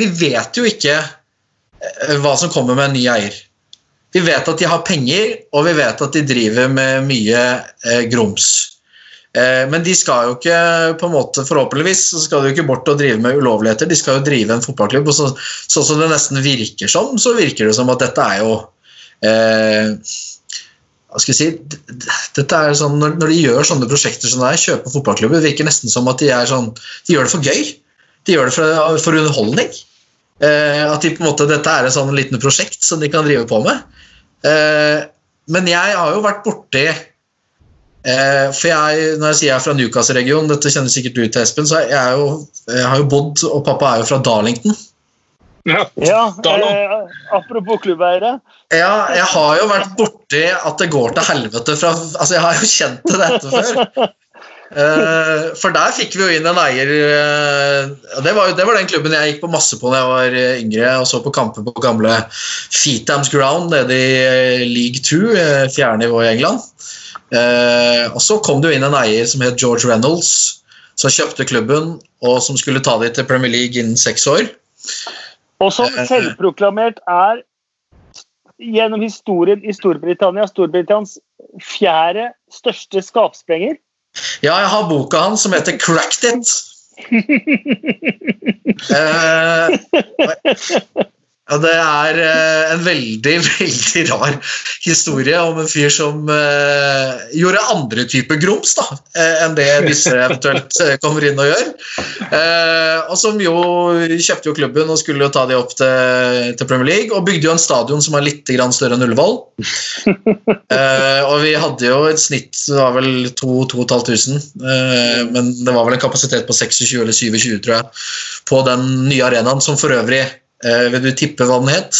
vi vet jo ikke hva som kommer med en ny eier. Vi vet at de har penger, og vi vet at de driver med mye grums. Eh, men de skal jo ikke, på en måte, forhåpentligvis, så skal de jo ikke bort og drive med ulovligheter. De skal jo drive en fotballklubb. og så, Sånn som det nesten virker som, så virker det som at dette er jo eh, hva skal jeg si, dette er sånn, når, når, de gjør sånne prosjekter som det er, kjøper fotballklubber, det virker nesten som at de er sånn, de gjør det for gøy. De gjør det for, for underholdning. Eh, at de på en måte, dette er en sånn liten prosjekt som de kan drive på med. Eh, men jeg har jo vært borti for jeg, Når jeg sier jeg er fra Newcastle-regionen, dette kjenner sikkert du til, Espen, så jeg, jo, jeg har jo bodd, og pappa er jo fra Darlington. Ja, ja eh, Apropos klubbeiere. Ja, jeg har jo vært borti at det går til helvete fra Altså, jeg har jo kjent til dette før. Eh, for der fikk vi jo inn en eier uh, det, var, det, var, den klubben jeg gikk på masse på da jeg var yngre og så på kamper på gamle Feethams Ground nede i League 2, uh, fjerde nivå i England. Eh, og Så kom det jo inn en eier som het George Reynolds, som kjøpte klubben og som skulle ta dem til Premier League innen seks år. Og som eh, selvproklamert er gjennom historien i Storbritannia Storbritannias fjerde største skapsprenger. Ja, jeg har boka hans som heter 'Cracked It'. eh, ja, Det er eh, en veldig veldig rar historie om en fyr som eh, gjorde andre typer grums da, uh, enn det disse eventuelt kommer inn og gjør. og som jo kjøpte jo klubben og skulle jo ta de opp til, til, Premier League. Og bygde jo en stadion som er litt større enn Ullevål. og vi hadde jo et snitt, det var vel 2500, men det var vel en kapasitet på 26 eller 27, tror jeg, på den nye arenaen, som for øvrig Eh, vil du tippe hva den het?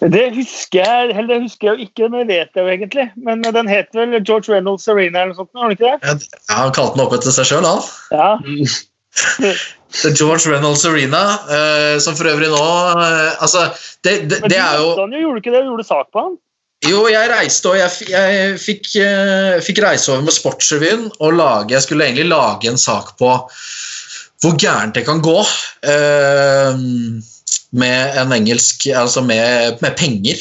Det husker jeg eller det husker jeg jo ikke, men det vet jeg jo egentlig. Men den het vel George Reynolds Arena eller noe sånt? Har den ikke det? Ja, han kalte den opp etter seg sjøl, han. Ja. George Reynolds Arena, eh, som for øvrig nå eh, Altså, det, det, Men det du er jo han jo, gjorde ikke det? Du gjorde sak på han? Jo, jeg reiste, og jeg, jeg fikk, eh, fikk reise over med Sportsrevyen og lage Jeg skulle egentlig lage en sak på hvor gærent det kan gå eh, med en engelsk Altså med, med penger.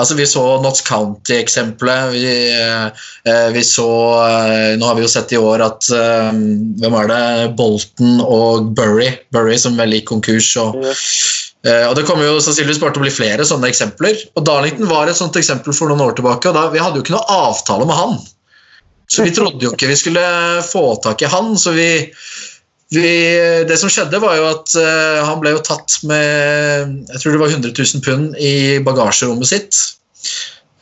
Altså Vi så Notts County-eksempelet. Vi, eh, vi så eh, Nå har vi jo sett i år at eh, Hvem er det? Bolton og Burry, Burry som vel gikk konkurs. og Eh, og Det kommer jo sannsynligvis bare til å bli flere sånne eksempler. Og Darlington var et sånt eksempel for noen år tilbake. og da, Vi hadde jo ikke noe avtale med han. Så vi trodde jo ikke vi skulle få tak i han. så vi, vi Det som skjedde, var jo at uh, han ble jo tatt med jeg tror det var 100 000 pund i bagasjerommet sitt.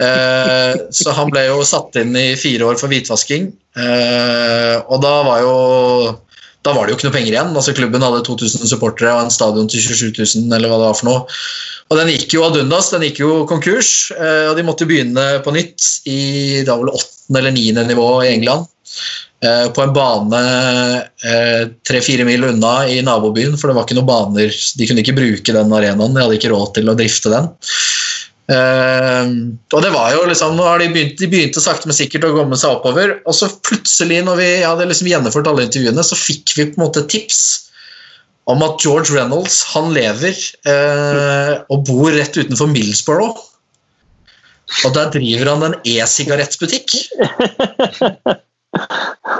Eh, så han ble jo satt inn i fire år for hvitvasking. Eh, og da var jo da var det jo ikke noe penger igjen. altså Klubben hadde 2000 supportere og en stadion til 27 000, eller hva det var for noe. Og den gikk jo ad undas, den gikk jo konkurs, og de måtte begynne på nytt i da vel åttende eller niende nivå i England. Eh, På en bane tre-fire mil unna i nabobyen, for det var ikke noen baner. De kunne ikke bruke den arenaen, de hadde ikke råd til å drifte den. Eh, og det var jo liksom, nå har de begynt, de begynte sakte, men sikkert å komme seg oppover. Og så plutselig, når vi hadde liksom gjennomført alle intervjuene, så fikk vi på en måte tips om at George Reynolds han lever eh, og bor rett utenfor Millsborough. Og der driver han en e-sigarettbutikk.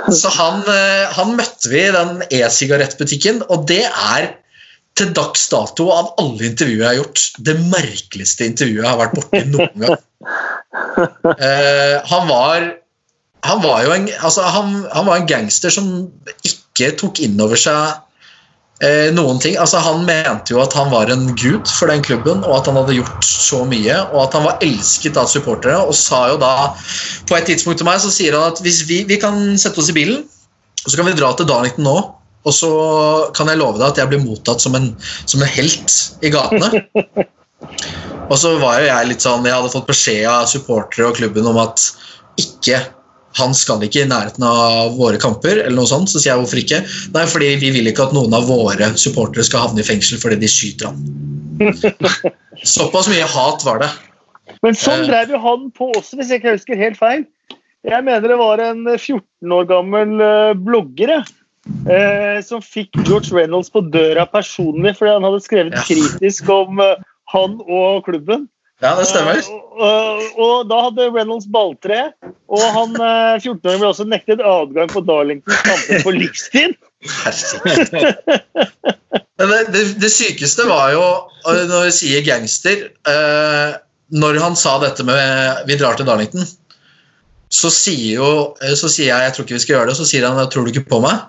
Så han, eh, han møtte vi i den e-sigarettbutikken, og det er til dags dato av alle intervjuer jeg har gjort, det merkeligste intervjuet jeg har vært borti noen gang. Uh, han var han var jo en, altså han, han var en gangster som ikke tok inn over seg noen ting. Altså Han mente jo at han var en gud for den klubben, og at han hadde gjort så mye. Og at han var elsket av supportere. Og sa jo da På et tidspunkt til meg så sier han at hvis vi, vi kan sette oss i bilen, og så kan vi dra til Darlington nå. Og så kan jeg love deg at jeg blir mottatt som en, som en helt i gatene. Og så var jo jeg litt sånn Jeg hadde fått beskjed av supportere og klubben om at ikke han skal ikke i nærheten av våre kamper, eller noe sånt. Så sier jeg hvorfor ikke? Nei, fordi vi vil ikke at noen av våre supportere skal havne i fengsel fordi de skyter han. Såpass mye hat var det. Men sånn Eh. drev jo han på også, hvis jeg ikke husker helt feil. Jeg mener det var en 14 år gammel eh, blogger eh, som fikk George Reynolds på døra personlig fordi han hadde skrevet kritisk om eh, han og klubben. Ja, det stemmer. Eh, og, og, og da hadde Reynolds balltre, og han eh, 14-åringen ble også nektet adgang på Darlingtons kamper på livstid. Men det, det, det sykeste var jo øh, når vi sier gangster eh, Når han sa dette med 'vi drar til Darlington', så sier, jo, eh, så sier jeg 'jeg tror ikke vi skal gjøre det', så sier han 'tror du ikke på meg'?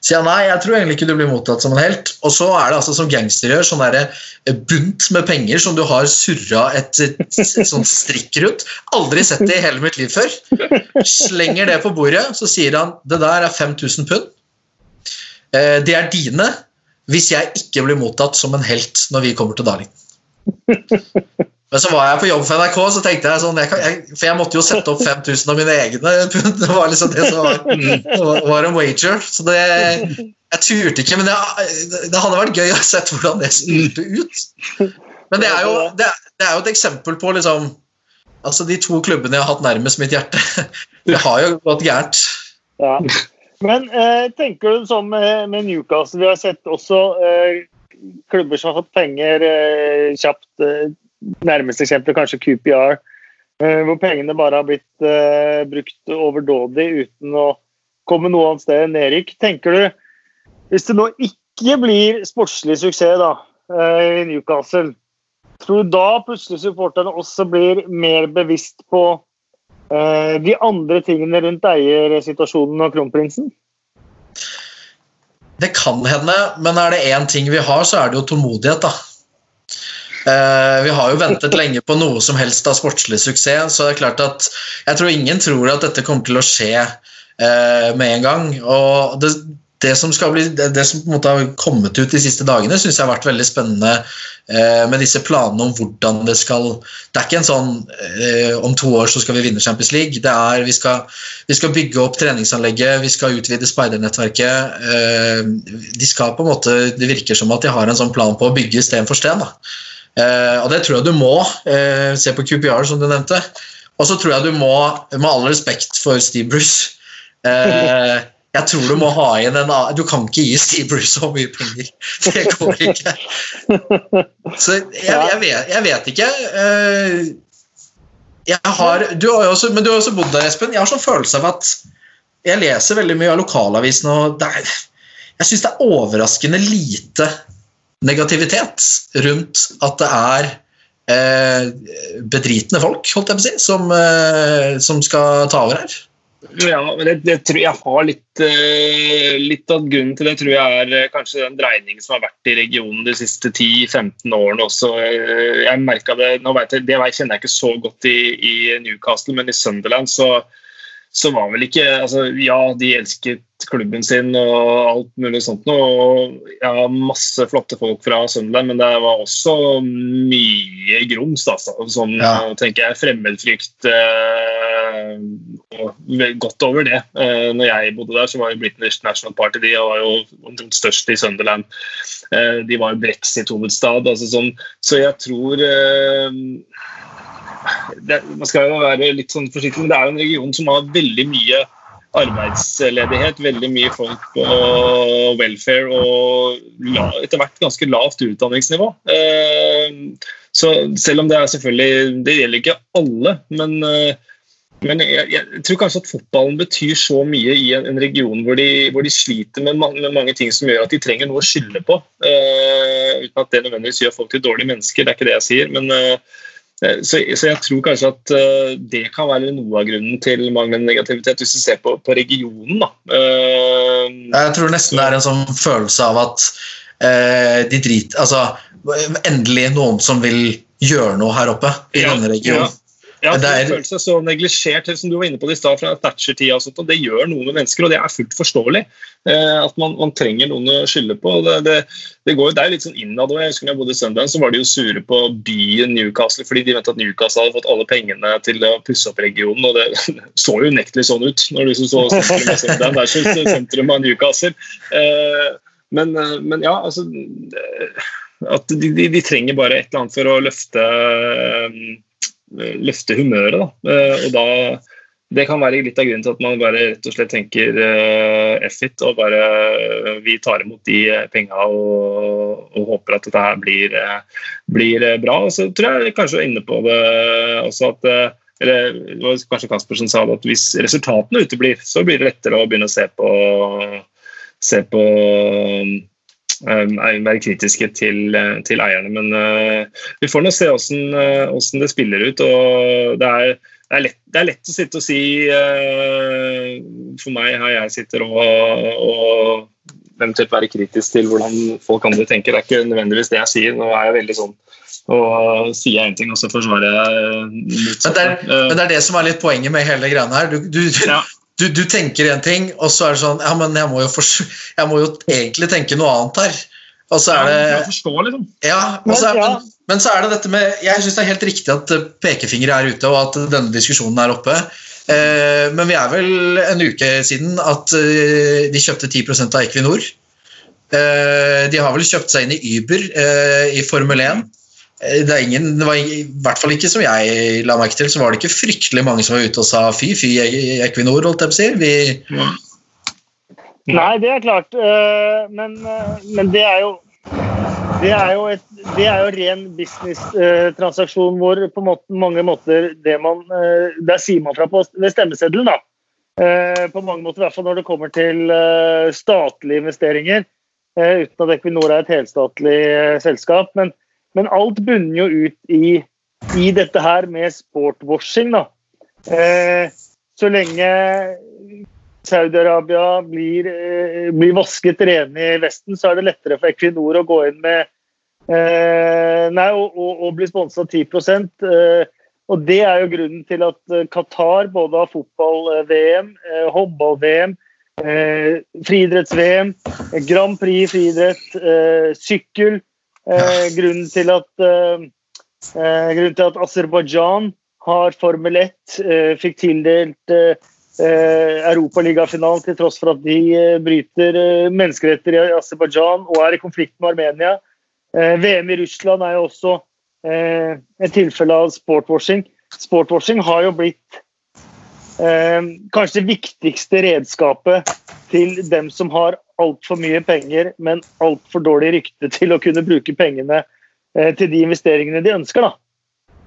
Sier han nei, jeg tror egentlig ikke du blir mottatt som en helt. Og så er det altså som gangster gjør, sånn der eh, bunt med penger som du har surra et, et, et sånt strikk rundt. Aldri sett det i hele mitt liv før. Slenger det på bordet, så sier han det der er 5000 pund. Eh, Det er dine hvis jeg ikke blir mottatt som en helt når vi kommer til Darlington. Men så var jeg på jobb for NRK, så tenkte jeg sånn jeg kan, jeg, For jeg måtte jo sette opp 5000 av mine egne pund. Det var liksom det som var, det var- en wager. Så det Jeg turte ikke, men jeg, det hadde vært gøy å sett hvordan det spilte ut. Men det er jo, det, det er jo et eksempel på liksom Altså de to klubbene jeg har hatt nærmest mitt hjerte. Det har jo gått gærent. Ja. Men eh, tenker du sånn med, med Newcastle? Vi har sett også eh, klubber som har fått penger eh, kjapt. Nærmeste eksempel kanskje QPR, eh, hvor pengene bare har blitt uh, brukt overdådig uten å komme noe annet sted enn nedrykk. Tenker du, hvis det nå ikke blir sportslig suksess da, eh, i Newcastle, tror du da plutselig supporterne også blir mer bevisst på uh, de andre tingene rundt eiersituasjonen og kronprinsen? Det kan hende, men er det én ting vi har, så er det jo tålmodighet, da. Eh, vi har jo ventet lenge på noe som helst av sportslig suksess, så det er klart at jeg tror ingen tror at dette kommer til å skje eh, med en gang. Og det, det som, bli, det, som, på en måte har kommet ut de siste dagene, syns jeg har vært veldig spennende eh, med disse planene om hvordan det skal Det er ikke en sånn eh, om to år så skal vi vinne Champions League. Det er vi skal, vi skal bygge opp treningsanlegget, vi skal utvide speidernettverket. Eh, de skal på en måte, Det virker som at de har en sånn plan på å bygge sten for sten. da. Eh, og det tror jeg du må. Eh, se på QPR, som du nevnte. Og så tror jeg du må, med all respekt for Steve Bruce eh, jeg tror du må ha inn en annen Du kan ikke gi Steve Bruce så mye penger. Det går ikke. Så jeg, jeg, vet, jeg vet, ikke. Eh, jeg har, du har også, men du har også bodd der, Espen. Jeg har sånn følelse av at jeg leser veldig mye av lokalavisene, og er, jeg syns det er overraskende lite negativitet rundt at det er eh, bedritne folk, holdt jeg på å si, som, eh, som skal ta over her. Ja, men det, det, tror jeg har litt, eh, litt av grunnen til det tror jeg er uh, kanskje den dreiningen som har vært i regionen de siste 10-15 årene også. Uh, jeg det, nå vet jeg, Det kjenner jeg ikke så godt i, i Newcastle, men i Sunderland så, så var vel ikke altså, Ja, de elsket klubben sin og alt mulig sånt Og ja, masse flotte folk fra Sunderland, men det var også mye grums. Altså, sånn, ja. tenker jeg, Fremmedfrykt eh, godt over det. Eh, når jeg bodde der, så var jo British National Party de var jo omtrent størst i Sunderland. Eh, de var brexit-hovedstad. Altså, sånn, så jeg tror eh, det, man skal jo være litt sånn forsiktig, men det er jo en region som har veldig mye arbeidsledighet, veldig mye folk på welfare og etter hvert ganske lavt utdanningsnivå. Eh, så selv om det er selvfølgelig Det gjelder ikke alle, men, eh, men jeg, jeg, tror kanskje at fotballen betyr så mye i en, en region hvor de, hvor de sliter med, man, med, mange ting som gjør at de trenger noe å skylde på. Uh, uten at det nødvendigvis gjør folk til dårlige mennesker, det er ikke det jeg sier. men Eh, så, så, jeg tror kanskje at uh, det kan være noe av grunnen til manglende negativitet, hvis du ser på, på regionen. Uh, jeg tror nesten det er en sånn følelse av at uh, de driter Altså endelig noen som vil gjøre noe her oppe i ja, denne regionen. Ja. Ja, det er... føler seg så neglisjert, som du var inne på det i stad, fra Thatcher-tida. og Det gjør noe med mennesker, og det er fullt forståelig. Eh, at man, man, trenger noen å skylde på. Det, det, det, går, det er jo litt sånn innad. Jeg husker da jeg bodde i Sundance, så var de jo sure på byen Newcastle fordi de mente at Newcastle hadde fått alle pengene til å pusse opp regionen. og Det så jo unektelig sånn ut når du så sentrum av Sunderland versus sentrum av Newcastle. Eh, men, eh, men ja, altså at de, de, de, trenger bare et eller annet for å løfte løfte humøret. Da. Eh, og da, det kan være litt av grunnen til at man bare rett og slett tenker uh, og bare uh, vi tar imot de penga og, og, håper at dette her blir, blir, bra. Og så tror jeg kanskje inne på det også at eller det var kanskje Kasper som sa det, at hvis resultatene uteblir, så blir det lettere å begynne å se på, se på være kritiske til, uh, til eierne. Men uh, vi får nå se hvordan, uh, det spiller ut. og det er, det er, lett, det er lett, å sitte og si For meg her jeg sitter og, og eventuelt være kritisk til hvordan folk andre tenker. Det er ikke nødvendigvis det jeg sier. Nå er jeg veldig sånn og sier jeg én ting, og så forsvarer jeg motsatt. Men, men, det er det som er litt poenget med hele greia her. Du, du, ja du, du tenker en ting, og så er det sånn Ja, men jeg må jo, for, jeg må jo egentlig tenke noe annet her. Og så er det ja, forstå, liksom. ja, så er, men, men, så er det dette med Jeg syns det er helt riktig at pekefingre er ute, og at denne diskusjonen er oppe. Eh, men vi er vel en uke siden at eh, de kjøpte 10% av Equinor. Eh, de har vel kjøpt seg inn i Uber eh, i Formel 1. Eh, det, ingen, det var i hvert fall ikke som jeg la merke til, så var det ikke fryktelig mange som var ute og sa fy, fy Equinor, holdt jeg på å si. Vi... Nei, det er klart. Eh, men, eh, men det er jo det er jo, et, det er jo ren business-transaksjon hvor på måte, mange måter det man Der sier man fra på, ved stemmeseddelen, da. På mange måter, i hvert fall når det kommer til statlige investeringer. Uten at Equinor er et helstatlig selskap. Men men alt bunner jo ut i, i dette her med sportwashing, da. Eh, så lenge Saudi-Arabia blir, eh, blir, vasket rene i Vesten, så er det lettere for Equinor å gå inn med eh, Nei, og, og, og bli sponsa 10 eh, og Det er jo grunnen til at eh, Qatar både har fotball-VM, eh, håndball-VM, eh, friidretts-VM, Grand Prix friidrett, sykkel. Eh, grunnen til at, eh, eh, grunnen til at Aserbajdsjan har Formel 1, eh, fikk tildelt eh, eh, Europaligafinalen til tross for at de eh, bryter menneskeretter i Aserbajdsjan og er i konflikt med Armenia. VM i Russland er jo også et tilfelle av sportwashing. Sportwashing har jo blitt kanskje det viktigste redskapet til dem som har altfor mye penger, men altfor dårlig rykte til å kunne bruke pengene eh, til de investeringene de ønsker. da.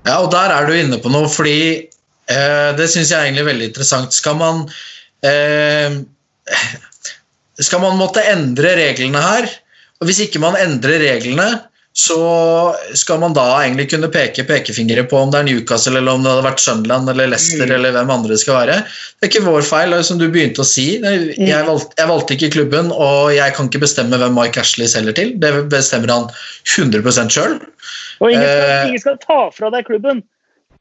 Ja, og der er du inne på noe, fordi eh, det syns jeg er egentlig veldig interessant. Skal man eh, Skal man måtte endre reglene her? Og hvis ikke man endrer reglene, så skal man da egentlig kunne peke pekefingre på om det er Newcastle eller om det hadde vært Sunderland eller Leicester Mm. eller hvem andre det skal være. Det er ikke vår feil, som du begynte å si. Mm. Jeg valgte, jeg valgte ikke klubben, og jeg kan ikke bestemme hvem Mike Ashley selger til. Det bestemmer han 100 sjøl. Og ingen skal, Eh. ingen skal ta fra deg klubben.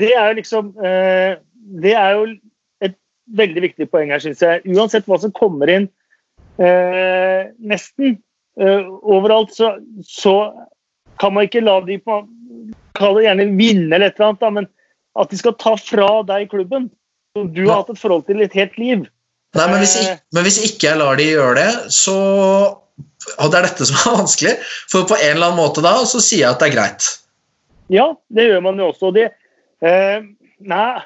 Det er jo liksom eh, Det er jo et veldig viktig poeng her, syns jeg. Uansett hva som kommer inn, eh, nesten eh, overalt, så, så kan man ikke la de på Kall det gjerne vinne eller et eller annet, da, men at de skal ta fra deg klubben som du har hatt et forhold til et helt liv. Nei, men hvis, Eh. ikke, men hvis ikke jeg lar de gjøre det, så Og det er dette som er vanskelig. For på en eller annen måte da, så sier jeg at det er greit. Ja, det gjør man jo også. og Det, eh, nei,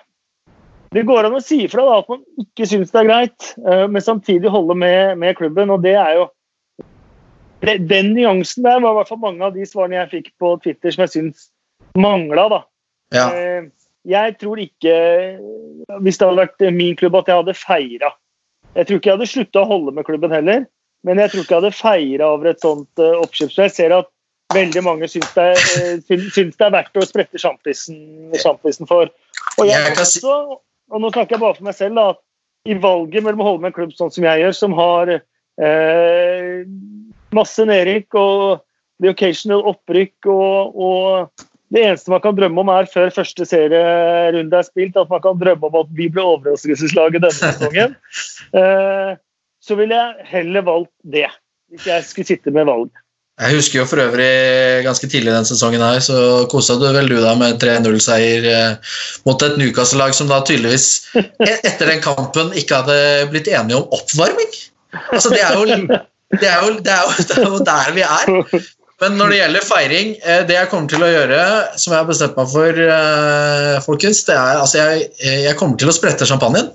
det går an å si ifra at man ikke syns det er greit, eh, men samtidig holde med, med klubben. og det er jo det, Den nyansen der var i hvert fall mange av de svarene jeg fikk på Twitter som jeg syns mangla. da. Ja. Eh, jeg tror ikke, hvis det hadde vært min klubb, at jeg hadde feira. Jeg tror ikke jeg hadde slutta å holde med klubben heller, men jeg tror ikke jeg hadde feira over et sånt uh, oppkjøp. Så jeg ser at veldig mange syns det, eh, syns, det er verdt å sprette sjampisen for. Og jeg også, og nå snakker jeg bare for meg selv, da, at i valget mellom å holde med en klubb sånn som jeg gjør, som har eh, masse nedrykk og the occasional opprykk og, og det eneste man kan drømme om er før første serierunde er spilt, at man kan drømme om at vi blir overraskelseslaget denne sesongen. Eh, så ville jeg heller valgt det, hvis jeg skulle sitte med valg. Jeg husker jo for øvrig ganske tidlig den sesongen her, så kosa du vel du deg med 3-0-seier eh, mot et Newcastle-lag som da tydeligvis e- etter den kampen ikke hadde blitt enige om oppvarming. Altså, det er jo, det er jo, det er jo, det er jo der vi er. Men når det gjelder feiring, eh, det jeg kommer til å gjøre, som jeg har bestemt meg for, eh, folkens, det er altså jeg, jeg kommer til å sprette champagnen.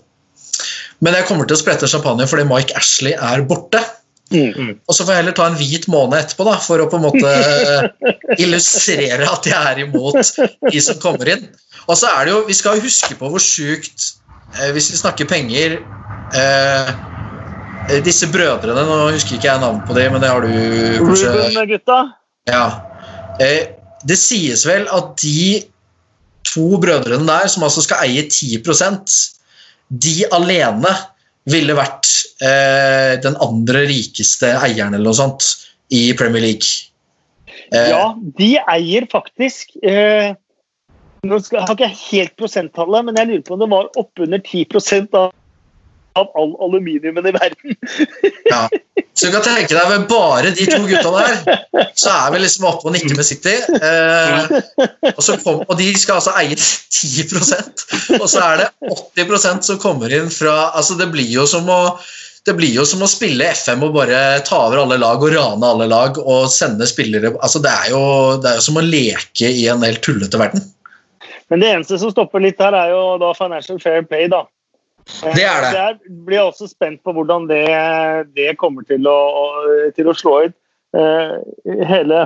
Men jeg kommer til å sprette champagne fordi Mike Ashley er borte. Og så får jeg heller ta en hvit måned etterpå da, for å på en måte illustrere at jeg er imot de som kommer inn. Og så er det jo, Vi skal huske på hvor sjukt eh, Hvis vi snakker penger eh, Disse brødrene Nå husker ikke jeg navnet på dem, men det har du kanskje Ruben-gutta. ja. Eh, det sies vel at de to brødrene der, som altså skal eie 10% de alene ville vært eh, den andre rikeste eieren eller noe sånt i Premier League. Eh, Ja, de eier faktisk eh, Nå skal, har ikke jeg helt prosenttallet, men jeg lurer på om det var oppunder 10% av, av all aluminiumen i verden. ja. Så du kan tenke deg med bare de to gutta der, så er vi liksom oppe og nikker med City. Eh, og, så kom, og de skal altså eie 10% og så er det 80% som kommer inn fra altså Det blir jo som å det blir jo som å spille FM og bare ta over alle lag og rane alle lag og sende spillere altså Det er jo, det er jo som å leke i en helt tullete verden. Men det eneste som stopper litt her, er jo da Financial Fair Play, da. Det er det. Jeg blir også spent på hvordan det, det kommer til å, til å slå ut. Eh, hele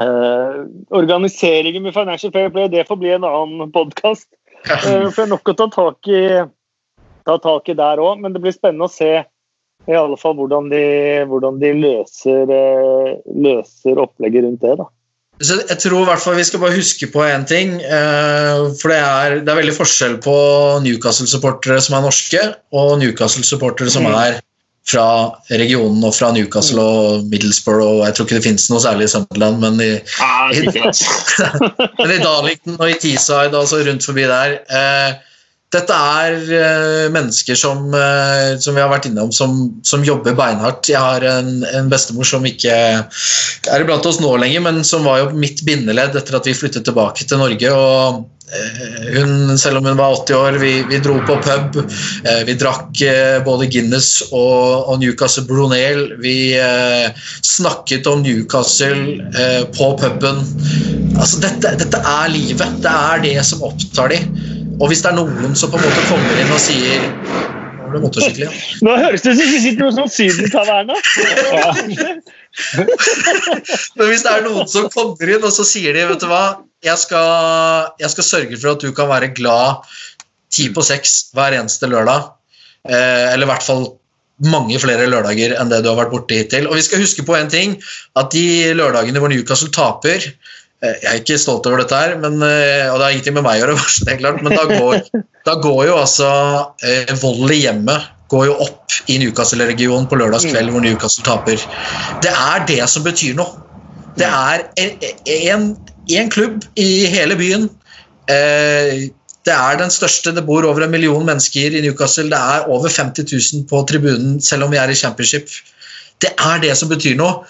eh, organiseringen med Financial Fair Play, det får bli en annen podkast. Eh, for det er nok å ta tak i, ta tak i der òg, men det blir spennende å se i alle fall hvordan de, hvordan de løser, løser opplegget rundt det. da. Så jeg tror i hvert fall vi skal bare huske på én ting. eh, For det er, det er veldig forskjell på Newcastle-supportere som er norske, og Newcastle-supportere som Mm. er fra regionen og fra Newcastle og Middlesbrough. og Jeg tror ikke det finnes noe særlig i Sunderland, men i, Ja, i, men i Darlington og i Teesside, altså rundt forbi der. Eh, dette er uh, mennesker som, uh, som, vi har vært innom, som, som jobber beinhardt. Jeg har en, en, bestemor som ikke er iblant oss nå lenger, men som var jo mitt bindeledd etter at vi flyttet tilbake til Norge. og uh, hun, Selv om hun var 80 år, vi, vi dro på pub. vi drakk både Guinness og, og Newcastle Brunel. Vi snakket om Newcastle på puben. Altså, dette, dette er livet. Det er det som opptar dem. Og hvis det er noen som på en måte kommer inn og sier Nå var det motorsykkel igjen. Nå høres det ut som vi sitter noe sånn sydentaverna. Men hvis det er noen som kommer inn og så sier de, vet du hva, jeg skal, jeg skal sørge for at du kan være glad ti på seks hver eneste lørdag. Eh, eller i hvert fall mange flere lørdager enn det du har vært borte hittil. Og vi skal huske på en ting, at de lørdagene hvor Newcastle taper, jeg er ikke stolt over dette, her, men, eh, og det har ingenting med meg å gjøre, det klart, men da går, da går jo altså eh, vold i hjemmet går jo opp i Newcastle-regionen på lørdagskveld hvor Newcastle taper. Det er det som betyr noe. Det er én klubb i hele byen. Eh, det er den største. Det bor over en million mennesker i Newcastle. Det er over 50 000 på tribunen, selv om vi er i championship. Det er det som betyr noe.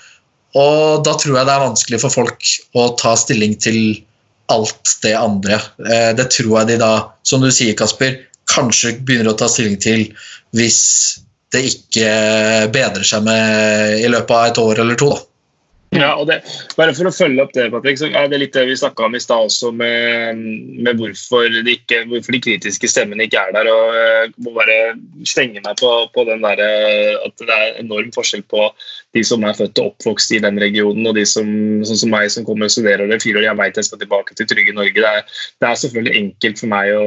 Og da tror jeg det er vanskelig for folk å ta stilling til alt det andre. Eh, det tror jeg de da, som du sier, Kasper, kanskje begynner å ta stilling til hvis det ikke bedrer seg med i løpet av et år eller to. da. Ja, og det, bare For å følge opp det, Patrick, så er det litt det vi snakka om i stad også, med, med hvorfor, de ikke, hvorfor, de kritiske stemmene ikke er der. og Jeg må bare stenge meg på, på den der, at det er enorm forskjell på de som er født og oppvokst i den regionen, og de som, sånn som meg som kommer og studerer det fire år. Jeg vet jeg skal tilbake til trygge Norge. Det er, det er selvfølgelig enkelt for meg å,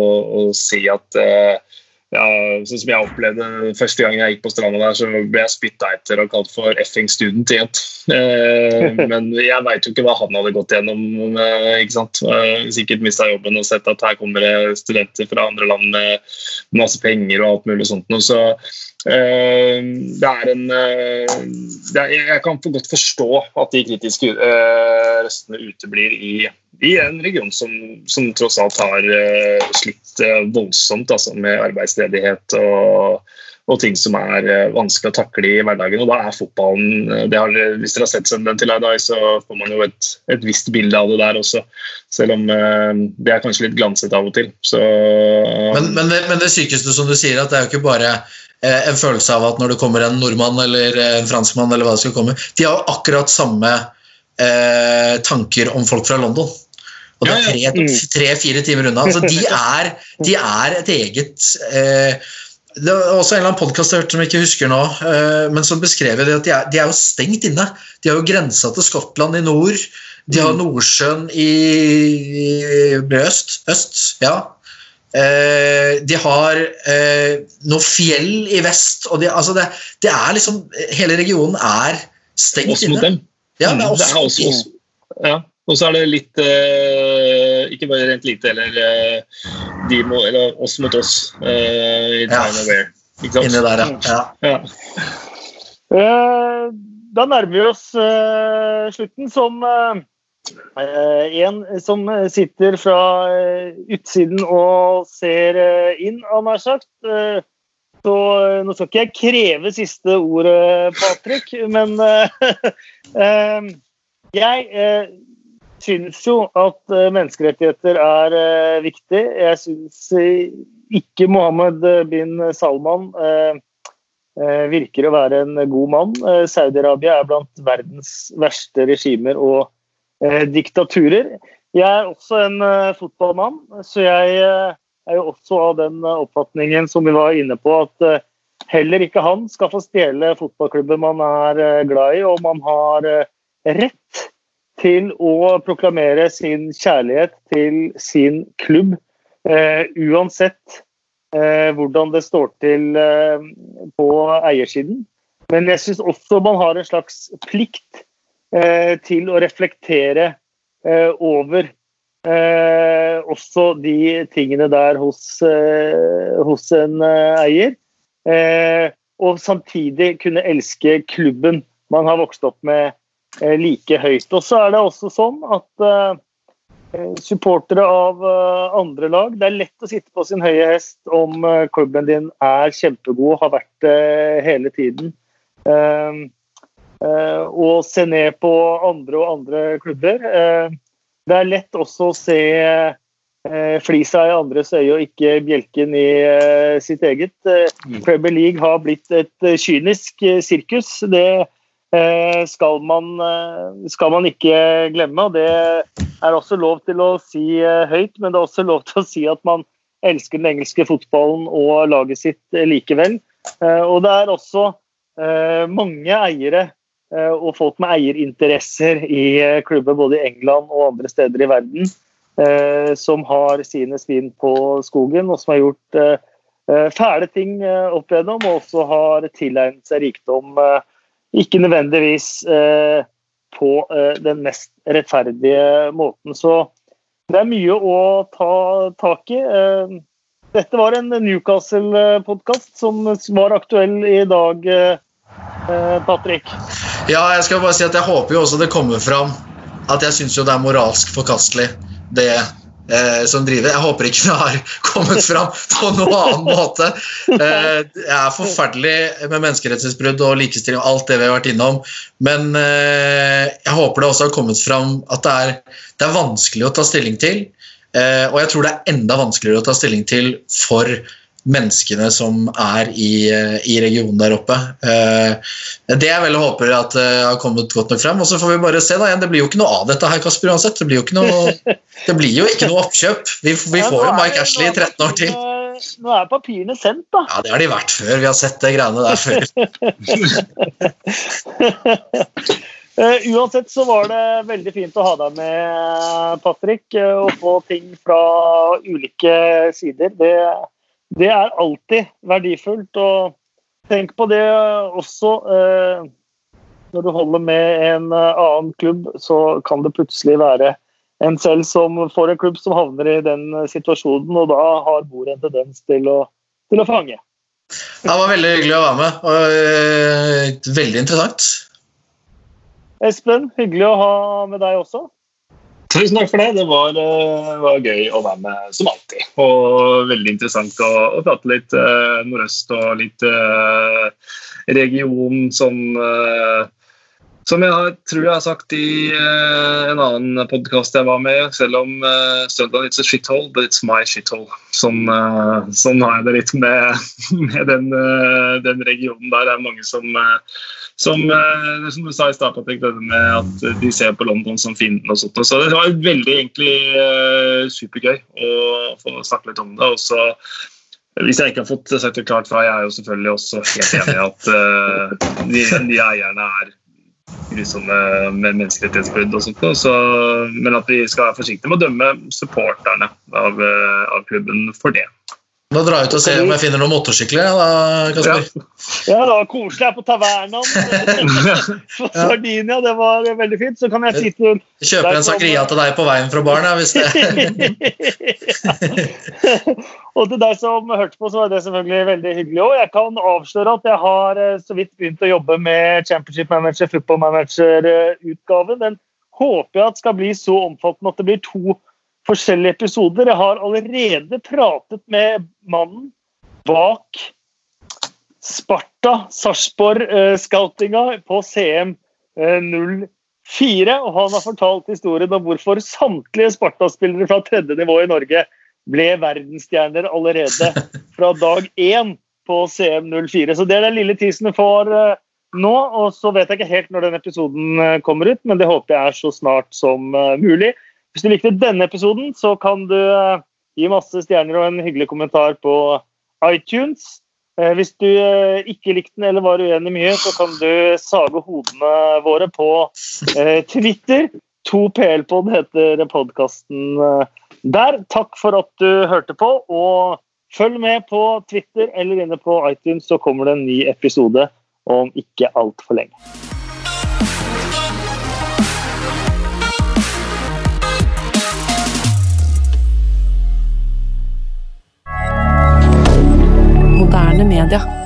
å, å si at uh, ja, sånn som jeg opplevde Første gang jeg gikk på stranda der, så ble jeg spytta etter og kalt for effing student igjen. Eh, men jeg veit jo ikke hva han hadde gått gjennom. Eh, ikke sant? Eh, sikkert mista jobben og sett at her kommer det studenter fra andre land med masse penger og alt mulig sånt. Så eh, det er en eh, det er, Jeg kan for godt forstå at de kritiske eh, røstene uteblir i i en region som, som tross alt har uh, slitt uh, voldsomt altså, med arbeidsledighet og, og, ting som er uh, vanskelig å takle i hverdagen. Og da er fotballen har, Hvis dere har sett den til i dag, så får man jo et, et, visst bilde av det der også. Selv om det er kanskje litt glanset av og til. Så, men, men, det, men det sykeste, som du sier, at det er jo ikke bare en følelse av at når det kommer en nordmann eller en franskmann, eller hva det skal komme, de har akkurat samme eh, tanker om folk fra London. Og det er tre-fire timer unna. Så de, er, de er et eget eh, det var også en eller annen podkast jeg hørte som jeg ikke husker nå, eh, men som beskrev det at de er, de er, jo stengt inne. De har jo grensa til Skottland i nord. De har mm. Nordsjøen i, øst. øst ja. Eh, de har eh, noe fjell i vest. og de, altså det, det, er liksom Hele regionen er stengt inne. Ja, det er oss, det er også, også Ja. Og så er det litt uh, Ikke bare rent lite, eller, uh, de må, eller oss mot oss uh, i time ja. aware. Inni der, ja. ja. da nærmer vi oss slutten som en som sitter fra utsiden og ser inn, har sagt. Så nå skal ikke jeg kreve siste ordet, Patrick, men jeg syns jo at menneskerettigheter er viktig. Jeg syns ikke Mohammed bin Salman virker å være en god mann. Saudi-Arabia er blant verdens verste regimer og diktaturer. Jeg er også en fotballmann, så jeg er jo også av den oppfatningen som vi var inne på, at heller ikke han skal få stjele fotballklubben man er glad i, og man har rett til å proklamere sin kjærlighet til sin klubb, eh, uansett eh, hvordan det står til eh, på eiersiden. Men jeg syns også man har en slags plikt eh, til å reflektere eh, over eh, også de tingene der hos, hos en eier. og samtidig kunne elske klubben man har vokst opp med Eh, like høyt. Og så er det også sånn at uh, supportere av andre lag. Det er lett å sitte på sin høye hest om klubben din er kjempegod, har vært det hele tiden. Og se ned på andre og andre klubber. Det er lett også å se flisa i andres øye og ikke bjelken i sitt eget. Mm. Premier League har blitt et kynisk sirkus. Det Eh, skal man, eh, skal man ikke glemme. og Det er også lov til å si eh, høyt, men det er også lov til å si at man elsker den engelske fotballen og laget sitt likevel. Og det er også mange eiere og folk med eierinteresser i klubber både i England og andre steder i verden som har sine svin på skogen, og som har gjort fæle ting opp igjennom, og også har tilegnet seg rikdom ikke nødvendigvis eh, på eh, den mest rettferdige måten. Så det er mye å ta tak i. Eh, dette var en Newcastle-podkast som var aktuell i dag, Patrick. Ja, jeg skal bare si at jeg håper jo også det kommer fram at jeg syns jo det er moralsk forkastelig, det eh, som driver. Jeg håper ikke det har kommet fram på noen annen måte. Eh, det er forferdelig med menneskerettighetsbrudd og likestilling og alt det vi har vært innom, men eh, jeg håper det også har kommet fram at det er, det er vanskelig å ta stilling til. Eh, og jeg tror det er enda vanskeligere å ta stilling til for menneskene som er i, i, regionen der oppe. Eh, det jeg vel håper at det har kommet godt nok frem. Og så får vi bare se. da igjen, Det blir jo ikke noe av dette her, Kasper, uansett. Det blir jo ikke noe, det blir jo ikke noe oppkjøp. Vi, vi får jo Mike Ashley i 13 år til. Nå er papirene sendt, da. Ja, det har de vært før. Vi har sett det greiene der før. Uh, uansett så var det veldig fint å ha deg med, Patrick. Å få ting fra ulike sider. Det, det er alltid verdifullt. Og tenk på det også eh, når du holder med en eh, annen klubb, så kan det plutselig være en selv som får en klubb som havner i den eh, situasjonen, og da har bordet en tendens til å, til å fange. Det var veldig hyggelig å være med, og øh, veldig interessant. Espen, hyggelig å ha med deg også. Tusen takk for det. Det var, eh, var, gøy å være med som alltid. Og veldig interessant å, å prate litt eh, nordøst og litt eh, region som eh, som jeg tror jeg har sagt i en annen podkast jeg var med, selv om uh, Stønland it's a shithole, but it's my shithole. Sånn, sånn har jeg det litt med, med den, den, regionen der. Det er mange som som, eh, som, du sa i stad, Patrick, dette med at de ser på London som fienden og sånt. Så det var veldig egentlig uh, supergøy å få snakke litt om det. og så hvis jeg ikke har fått sagt det klart fra, jeg er jo selvfølgelig også helt enig i at uh, de, de, eierne er grusomme med menneskerettighetsbrudd og sånt. Så, men at vi skal være forsiktige med å dømme supporterne av, av klubben for det. Da drar jeg ut og ser om jeg finner noen motorsykler. Da, ja. Ja, det var koselig her på tavernaen på Sardinia. Det var veldig fint. Så kan jeg si til Kjøper en sangria til deg på veien fra baren, ja, hvis det Og til deg som hørte på, så var det selvfølgelig veldig hyggelig òg. Jeg kan avsløre at jeg har eh, så vidt begynt å jobbe med Championship Manager, Football Manager-utgaven. Den håper jeg at skal bli så omfattende at det blir to forskjellige episoder. Jeg har allerede pratet med mannen bak Sparta Sarpsborg-scoutinga eh, på CM 04. Eh, og han har fortalt historien om hvorfor samtlige Sparta-spillere fra tredje nivå i Norge ble verdensstjerner allerede fra dag én på CM 04. Så det er den lille tisen du får eh, nå. Og så vet jeg ikke helt når den episoden kommer ut, men det håper jeg er så snart som mulig. Hvis du likte denne episoden, så kan du eh, gi masse stjerner og en hyggelig kommentar på iTunes. Eh, hvis du eh, ikke likte den eller var uenig mye, så kan du sage hodene våre på Twitter. 2PL-pod heter podkasten der. Takk for at du hørte på, og følg med på Twitter eller inne på iTunes, så kommer det en ny episode om ikke altfor lenge. Moderne media.